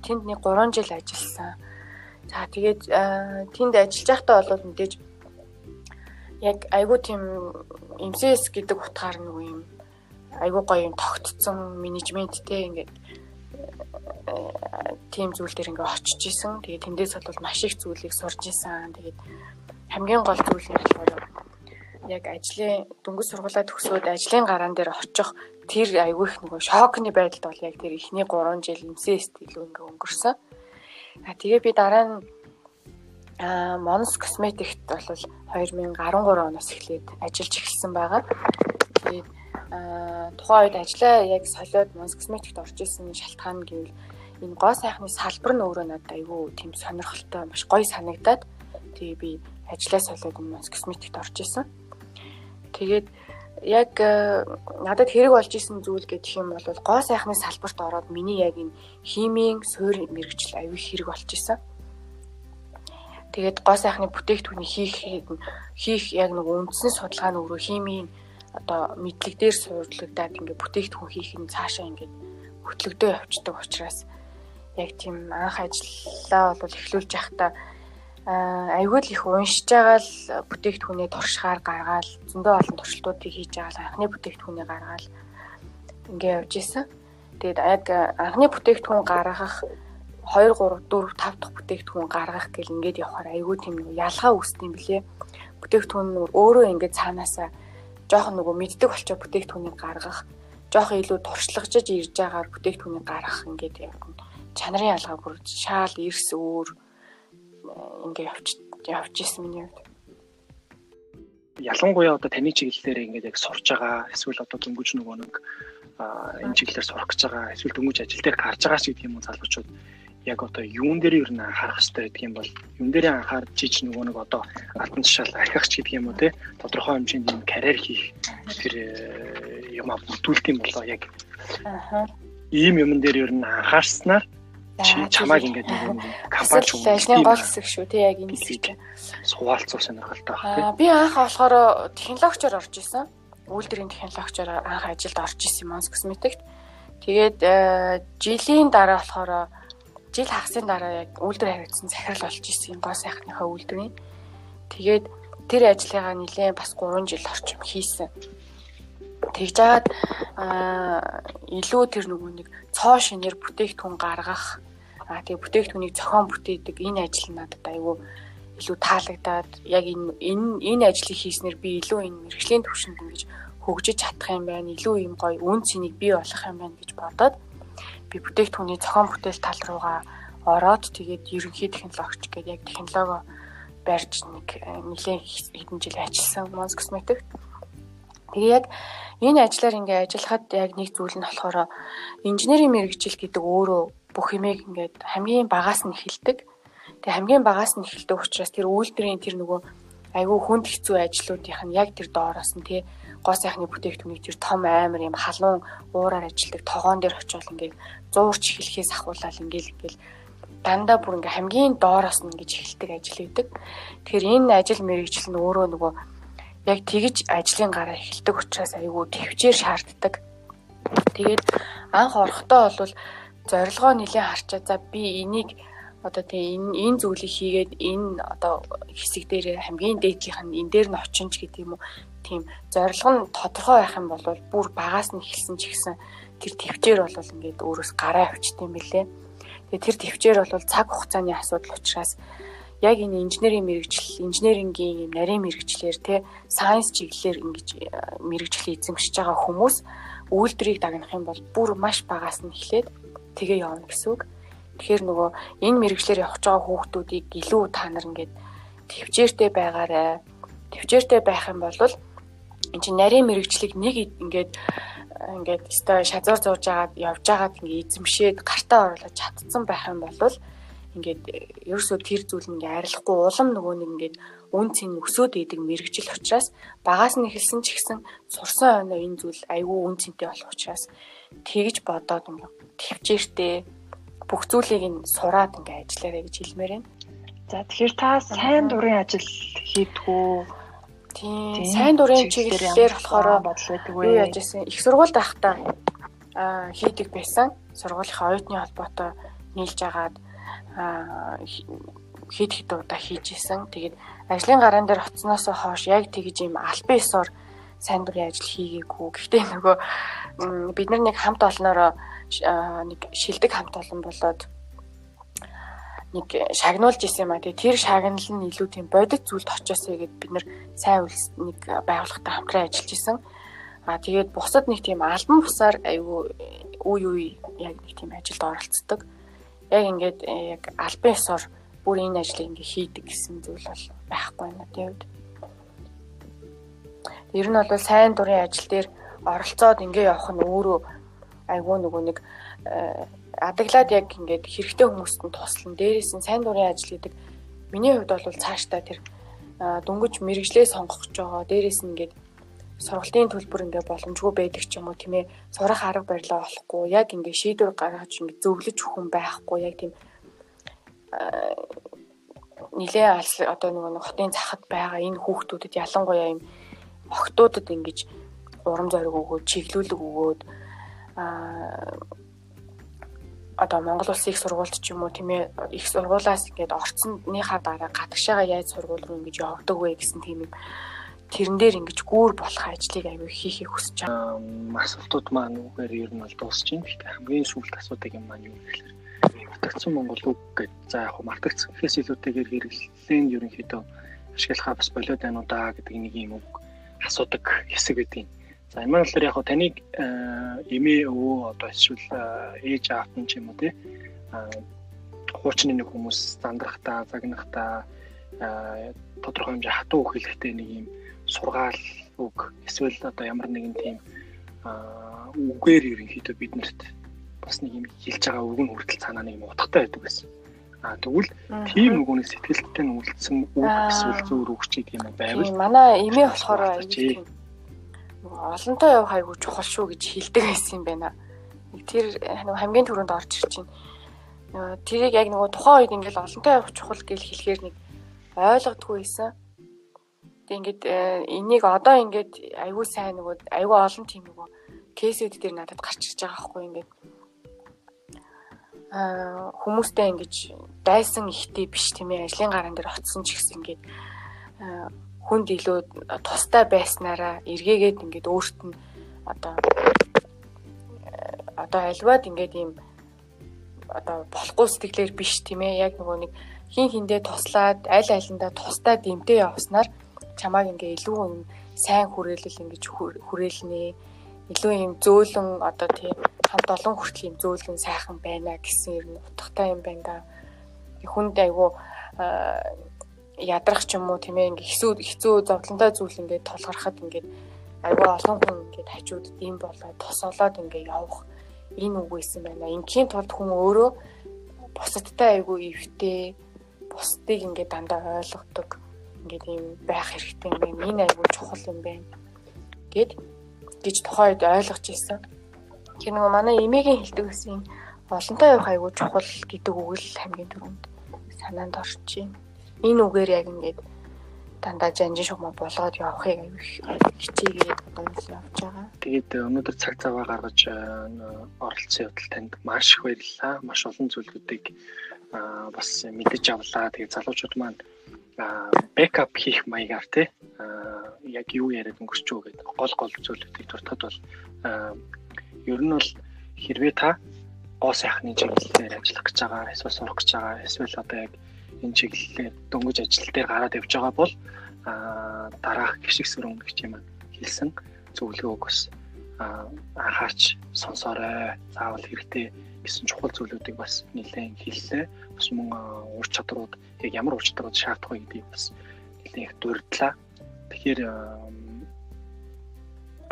Тэнд нэг 3 жил ажилласан. За тэгээд тэнд ажиллаж байхдаа бол мэдээж яг айгүй тийм NCS гэдэг утгаар нөгөө юм айгүй гоё юм тогтцсон менежменттэй ингээд тийм зүйл дээр ингээ очиж исэн. Тэгээд тэндээс бол маш их зүйлийг сурж исэн. Тэгээд хамгийн гол зүйл нь болохоор яг ажлын дөнгөж сургуулаа төгсөөд ажлын гараан дээр очих тэр айгүй их нөгөө шокны байдалд бол яг тэр ихний 3 жил имсэст илүү ингээ өнгөрсөн. А тэгээ би дараа нь Монс косметикт бол 2013 оноос эхлээд ажиллаж эхэлсэн байгаа. Тэгээд тухайн үед ажлаа яг солиод Монс косметикт орж исэн шалтгаан гэвэл энэ гоо сайхны салбар нь өөрөө надад айгүй тийм сонирхолтой маш гоё санагдаад тэгээ би ажлаа солиод өмнөөс косметикт орж исэн. Тэгээд яг э, надад хэрэг болж исэн зүйл гэх юм бол гоо сайхны салбарт ороод миний яг энэ химийн суурь мэрэгжил аюу хэрэг болж исэн. Тэгээд гоо сайхны бүтээгдэхүүний хийх хийх яг нэг үндсэн судалгаа нь өөрөө химийн одоо мэдлэг дээр суурлагдаад ингээ бүтээгдэхүүн хийх нь цаашаа ингээ хөтлөгдөө явцдаг учраас яг тийм анх ажиллаа бол эхлүүлж явахдаа айгүй л их уншиж байгаа л бүтээгдэхүүний туршихаар гаргаал зөндөө олон туршилтуудыг хийж байгаа л анхны бүтээгдэхүүний гаргаал ингээ явж исэн. Тэгээд яг анхны бүтээгдэхүүн гаргах 2 3 4 5 дахь бүтээгдэхүүн гаргах гэл ингээд явахаар айгүй тийм нэг ялгаа үүсдэм блэ. Бүтээгдэхүүн нь өөрөө ингээд цаанаасаа жоохон нөгөө мэддэг болчоо бүтээгдэхүүнийг гаргах жоохон илүү туршлагажж ирж байгаа бүтээгдэхүүнийг гаргах ингээд яг чанарын ялгаа бүр шаал эрс өөр ингээд явж явж исэн миний хувьд. Ялангуяа одоо таны чиглэлээр ингээд яг сурж байгаа эсвэл одоо дөнгөж нөгөө нэг энэ чиглэлээр сурах гэж байгаа эсвэл дөнгөж ажил дээр гарч байгаа ч гэдэг юм уу залуучууд яг одоо юун дээр юу н анхаарах хэрэгтэй гэдэг юм бол юун дээр анхаарч чиж нөгөө нэг одоо алтан тушаал архих ч гэдэг юм уу те тодорхой хэмжээнд юм карьер хийх тэр э, юм а бүтүүлт юм болоо яг ийм юмн дээр юу н анхаарснаар чамайг ингээд нэг компани ч ажлын гол хэсэг шүү тий яг энэ хэсэг. Суулцуу сонирхолтой тий. Би анх болохоор технологичор орж исэн. Үйлдвэрийн технологичор анх ажилд орж исэн Mons Cosmetics тэгээд э, жилийн дараа болохоор жил хагасын дараа яг үйлдвэр хариуцсан захирал болж исэн гоо сайхныхаа үйлдвэрийн. Тэгээд тэр ажлыгаа нэлээд бас 3 жил орчим хийсэн тэгж жагаад илүү тэр нөгөө нэг цоо шинээр бүтээгдэхүүн гаргах аа тэгээ бүтээгдэхүүнийг зохион бүтээдэг энэ ажил надад айгүй илүү таалагдаад яг энэ энэ энэ ажлыг хийснээр би илүү энэ мэрэгжлийн төвшөнд ингэж хөгжиж чадах юм байна. Илүү юм гоё үн цэнийг бий болгох юм байна гэж бодоод би бүтээгдэхүүний зохион бүтээл тал руугаа ороод тэгээд ерөнхий технологич гэдэг яг технологи барьж нэг нэлээд хэдэн жил ажилласан Mons Cosmetics. Тэгээ яг энэ ажлаар ингээ ажиллахад яг нэг зүйл нь болохоор инженерийн мэрэгжил гэдэг өөрөө бүх юмыг ингээд хамгийн багаас нь эхэлдэг. Тэгээ хамгийн багаас нь эхэлдэг учраас тэр үйлдвэрийн тэр нөгөө айгүй хүнд хэцүү ажлуудынх нь яг тэр доороос нь тий гоо сайхны бүтээгдэхүүнийг тэр том амар юм халуун уураар ажилдаг тогоон дээр очиод ингээд зуурч эхлэхээс ахуулаад ингээд ингээд дандаа бүр ингээ хамгийн доороос нь ингэж эхэлдэг ажил гэдэг. Тэгэхээр энэ ажил мэрэгжил нь өөрөө нөгөө яг тэгж ажлын гараа эхэлдэг учраас айгүй төвчээр шаарддаг. Тэгээд анх орохдоо бол зорилгоо нэлээд харчаа. За би энийг одоо тэгээ энэ энэ зүйлийг хийгээд энэ одоо хэсэг дээр хамгийн дээдлийнх нь энэ дээр нь очинч гэдэг юм уу. Тийм зорилго нь тодорхой байх юм бол бүр багаас нь эхэлсэн ч гэсэн тэр төвчээр бол ингээд өөрөөс гараа авчт юм билээ. Тэгээ тэр төвчээр бол цаг хугацааны асуудал учраас яг энэ инженерийн мэрэгжил, инженерингийн юм нарийн мэрэгчлэр те сайенс чиглэлээр ингэж мэрэгжил эзэмшиж байгаа хүмүүс үйлдвэрийг дагнах юм бол бүр маш багаас нь эхлээд тэгээ явна гэсэн үг. Тэгэхээр нөгөө энэ мэрэгчлэр явж байгаа хүүхдүүдийг илүү та нар ингээд төвчээртэй байгаарай. Төвчээртэй байх юм бол энэ чинь нарийн мэрэгчлийг нэг ингээд ингээд өстой шазуур зурж агаад явж агаад ингээд эзэмшээд гартаа оруулаад чадсан байх юм бол ингээд ерөөсөө тэр зүйл ингээ арилахгүй улам нөгөө нэг ингээд үн цэн өсөөд идэг мэрэгжил учраас багаас нь эхэлсэн ч гэсэн сурсан оноо энэ зүйл айгүй үн цэнтэй болох учраас тэгж бодоод ингээ төвчээртэй бүх зүйлийг нь сураад ингээ ажиллаарай гэж хэлмээр байна. За тэгэхээр та сайн дурын ажил хийдэг үү? Тийм. Сайн дурын чиглэлээр болохоор юу яаж исэн их сургуульд байхдаа аа хийдэг байсан. Сургуулийнхаа оюутны холбоотой нийлж агаад хэд хэд удаа хийж исэн. Тэгээд ажлын гараан дээр оцсноос хойш яг тэгж юм албан ёсоор сайн дурын ажил хийгээгүй. Гэхдээ нөгөө бид нар нэг хамт олноороо нэг шилдэг хамт олон болоод нэг шагнуулж исэн юм а. Тэгээ тэр шагнал нь илүү тийм бодит зүйлд очиосоо гэд бид нар сайн нэг байгууллагатай хамтран ажиллаж исэн. А тэгээд бусад нэг тийм албан бусаар айгүй үе үе яг нэг тийм ажилд оролцдог яг ингээд э, яг албан ёсоор бүр энэ ажлыг ингээ хийдэг гэсэн зүйл бол байхгүй байна тийм үед. Ер нь бол сайн дурын ажил дээр оролцоод ингээ явах нь өөрөө айгүй нөгөө нэг э, адаглаад яг ингээд хэрэгтэй хүмүүст нь туслан дээрээс нь сайн дурын ажил гэдэг миний хувьд бол цаашдаа тэр дөнгөж мэрэгжлээ сонгох гэж байгаа. Дээрээс нь ингээд сургалтын төлбөр ингээ боломжгүй байдаг ч юм уу тийм ээ сурах арга барилаа олохгүй яг ингээ шийдвэр гаргаж ингээ зөвлөж хүн байхгүй яг тийм нилээ алс одоо нөгөө хотын захад байгаа энэ хүүхдүүдэд ялангуяа юм охтуудад ингэж урам зориг өгөөд чиглүүлэг өгөөд а одоо Монгол улсын их сургуульд ч юм уу тийм ээ их сургуулаас ингээд орцсныхаа дараа гадагшаага яаж сургууль руу ингэж явдаг вэ гэсэн тийм юм тэрэн дээр ингэж гүүр болох ажлыг аягүй хийхийг хүсэж байгаа. Асуултууд маань үгээр ер нь бол дуусч байна. Гэхдээ хамгийн сүүлд асуудаг юм маань юу гэхээр мартагдсан Монгол үг гэж за яг мартагдсан гэхээс илүүтэйгээр хэрэглэн ерөнхийдөө ашиглахаа бас болоод байна уу да гэдэг нэг юм үг асуудаг хэсэг гэдэг юм. За энэ маань болохоор яг таныг эмээ өвөө одоо эсвэл ээж аав нь ч юм уу тий хуучны нэг хүмүүс зандрахтаа, загнахтаа тодорхой хэмжээ хатуу хэлэхтэй нэг юм сургаал үг эсвэл одоо ямар нэгэн тийм үгээр ерөнхийдөө биднэрт бас нэг юм хэлж байгаа үг нь хүртэл цаанаа нэг юм утгатай байдаг байсан. А тэгвэл тийм нөгөөний сэтгэлдтэй нь үлдсэн үг эсвэл зөөр үг ч гэдэг юм байвал манай эмээ болохоор олонтой явах айгу чухал шүү гэж хэлдэг байсан юм байна. Тэр нэг хамгийн түрүүнд орж ирж байна. Тэрийг яг нөгөө тухайн үед ингээл олонтой явах чухал гэж хэлэхээр нэг ойлгодгүй байсан. Тэг ингээд э, энийг одоо ингээд айгүй сайн нөгөө айгүй олон тийм нөгөө кейсүүд дээр надад гарч ирж байгаа байхгүй ингээд. Аа хүмүүстэй ингэж дайсан ихтэй биш тийм ээ ажлын гараан дээр очсон ч гэсэн ингээд хүнд илүү тустай байснараа эргээгээд ингээд өөрт нь одоо одоо альваад ингээд ийм одоо болохгүй сэтгэлээр биш тийм ээ яг нөгөө нэг хин хиндээ туслаад аль алиндаа тустай дэмтэй явснаар чамааг ингээ илүү юм сайн хүрээлэл ингэж хүрээлнэ. Илүү юм зөөлөн одоо тийм хамт олон хүртэл юм зөөлөн сайхан байна гэсэн ер нь утгатай юм байна да. Хүнд айгу ядрах ч юм уу тийм ээ ингээ хэсүү хэцүү зовлонтой зүйл ингээ толгархад ингээ айгүй олон хүн ингээ хажууд дим болоод тосолоод ингээ явах энэ үг байсан байна. Ингийн тулд хүн өөрөө бусадтай айгүй ивтэй бусдыг ингээ дандаа ойлгодог ингээ ийм байх хэрэгтэй юм байна. Энэ айгүй чухал юм байна. Гэт гэж тухайд ойлгож ирсэн. Тэр нөгөө манай эмээгийн хэлдэг гэсэн олонтой явах айгүй чухал гэдэг үг л хамгийн түрүүнд санаанд орж байна энэ үгээр яг ингээд дандаа жанжин шугам болгоод явахыг хичээгээд одоо явж байгаа. Тэгээд өнөөдөр цаг цаваа гаргаж оролцсон явдал танд маш их баярлалаа. Маш олон зүйлүүдийг бас мэдэж авлаа. Тэгээд залуучууд маань бэкап хийх маягаар тий яг юу яриад өнгөрч үү гэдэг гол гол зүйлүүдийг дуртад бол ер нь бол хэрвээ та гоо сайхны чиглэлээр ажиллах гэж байгаа эсвэл сурах гэж байгаа эсвэл одоо яг энэ чиглэлээр дөнгөж ажил дээр гараад явж байгаа бол дараах гişиг сүрэн гэж юм хэлсэн зөвлөгөөг бас анхаарч сонсоорой. Заавал хэрэгтэй гэсэн чухал зүйлүүдийг бас нэлээд хэллээ. Бас мөн ур чадрууд яг ямар ур чадрууд шаардах вэ гэдгийг бас нэлээд дурдлаа. Тэгэхээр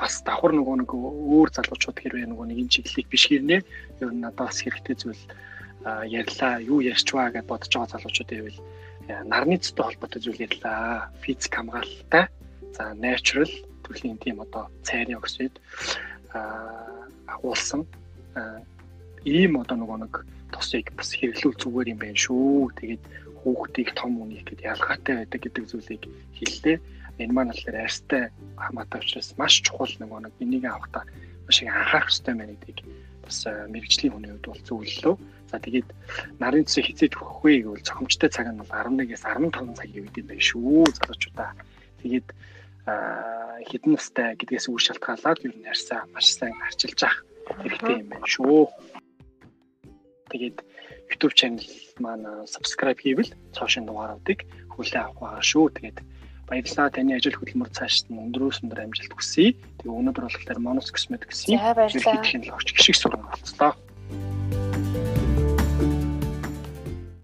бас давхар нөгөө нэг өөр залуучууд хэрвээ нөгөө нэг энэ чиглэлийг биш гэрнээ ер нь надад бас хэрэгтэй зүйл ярьлаа, юу ярьчваа гэж бодож байгаа залуучууд байвал нарны цэцтэй холбоотой зүйл ярьлаа. Физик хамгаалалтай, за natural төрлийн тийм одоо цайрын оксид агуулсан ийм одоо нөгөө нэг тосыг бас хэрэглүүл зүгээр юм байна шүү. Тэгээд хүүхдийг том үнийг гэд ялгаатай байдаг гэдэг зүйлийг хэллээ. Энэ маань болохоор арьстай хамаатай учраас маш чухал нөгөө нэг энийг авахта маш их анхаарах хэрэгтэй байна гэдгийг бас мэрэгжлийн хүний хувьд бол зөвлөлөө. За тэгээд нарын цэцэг хизээд өгөх вэ гэвэл цохимжтой цаг нь бол 11-ээс 15 цагийн үед юм байна шүү залуучуудаа. Тэгээд хідэн настай гэдгээс үр шалтгаалаад ер нь харьцаа маш сайн харчилж ах хэрэгтэй юм байна шүү. Тэгээд YouTube channel маань subscribe хийвэл цоошин дугааруудыг хүлээн авах байгаа шүү. Тэгээд баярлалаа таны ажил хөдөлмөр цааш нь өндөр амжилт хүсье. Тэгээ өнөөдөр болохоор Monos Cosmetics-ийн технологич гişиг сургууль болцлоо.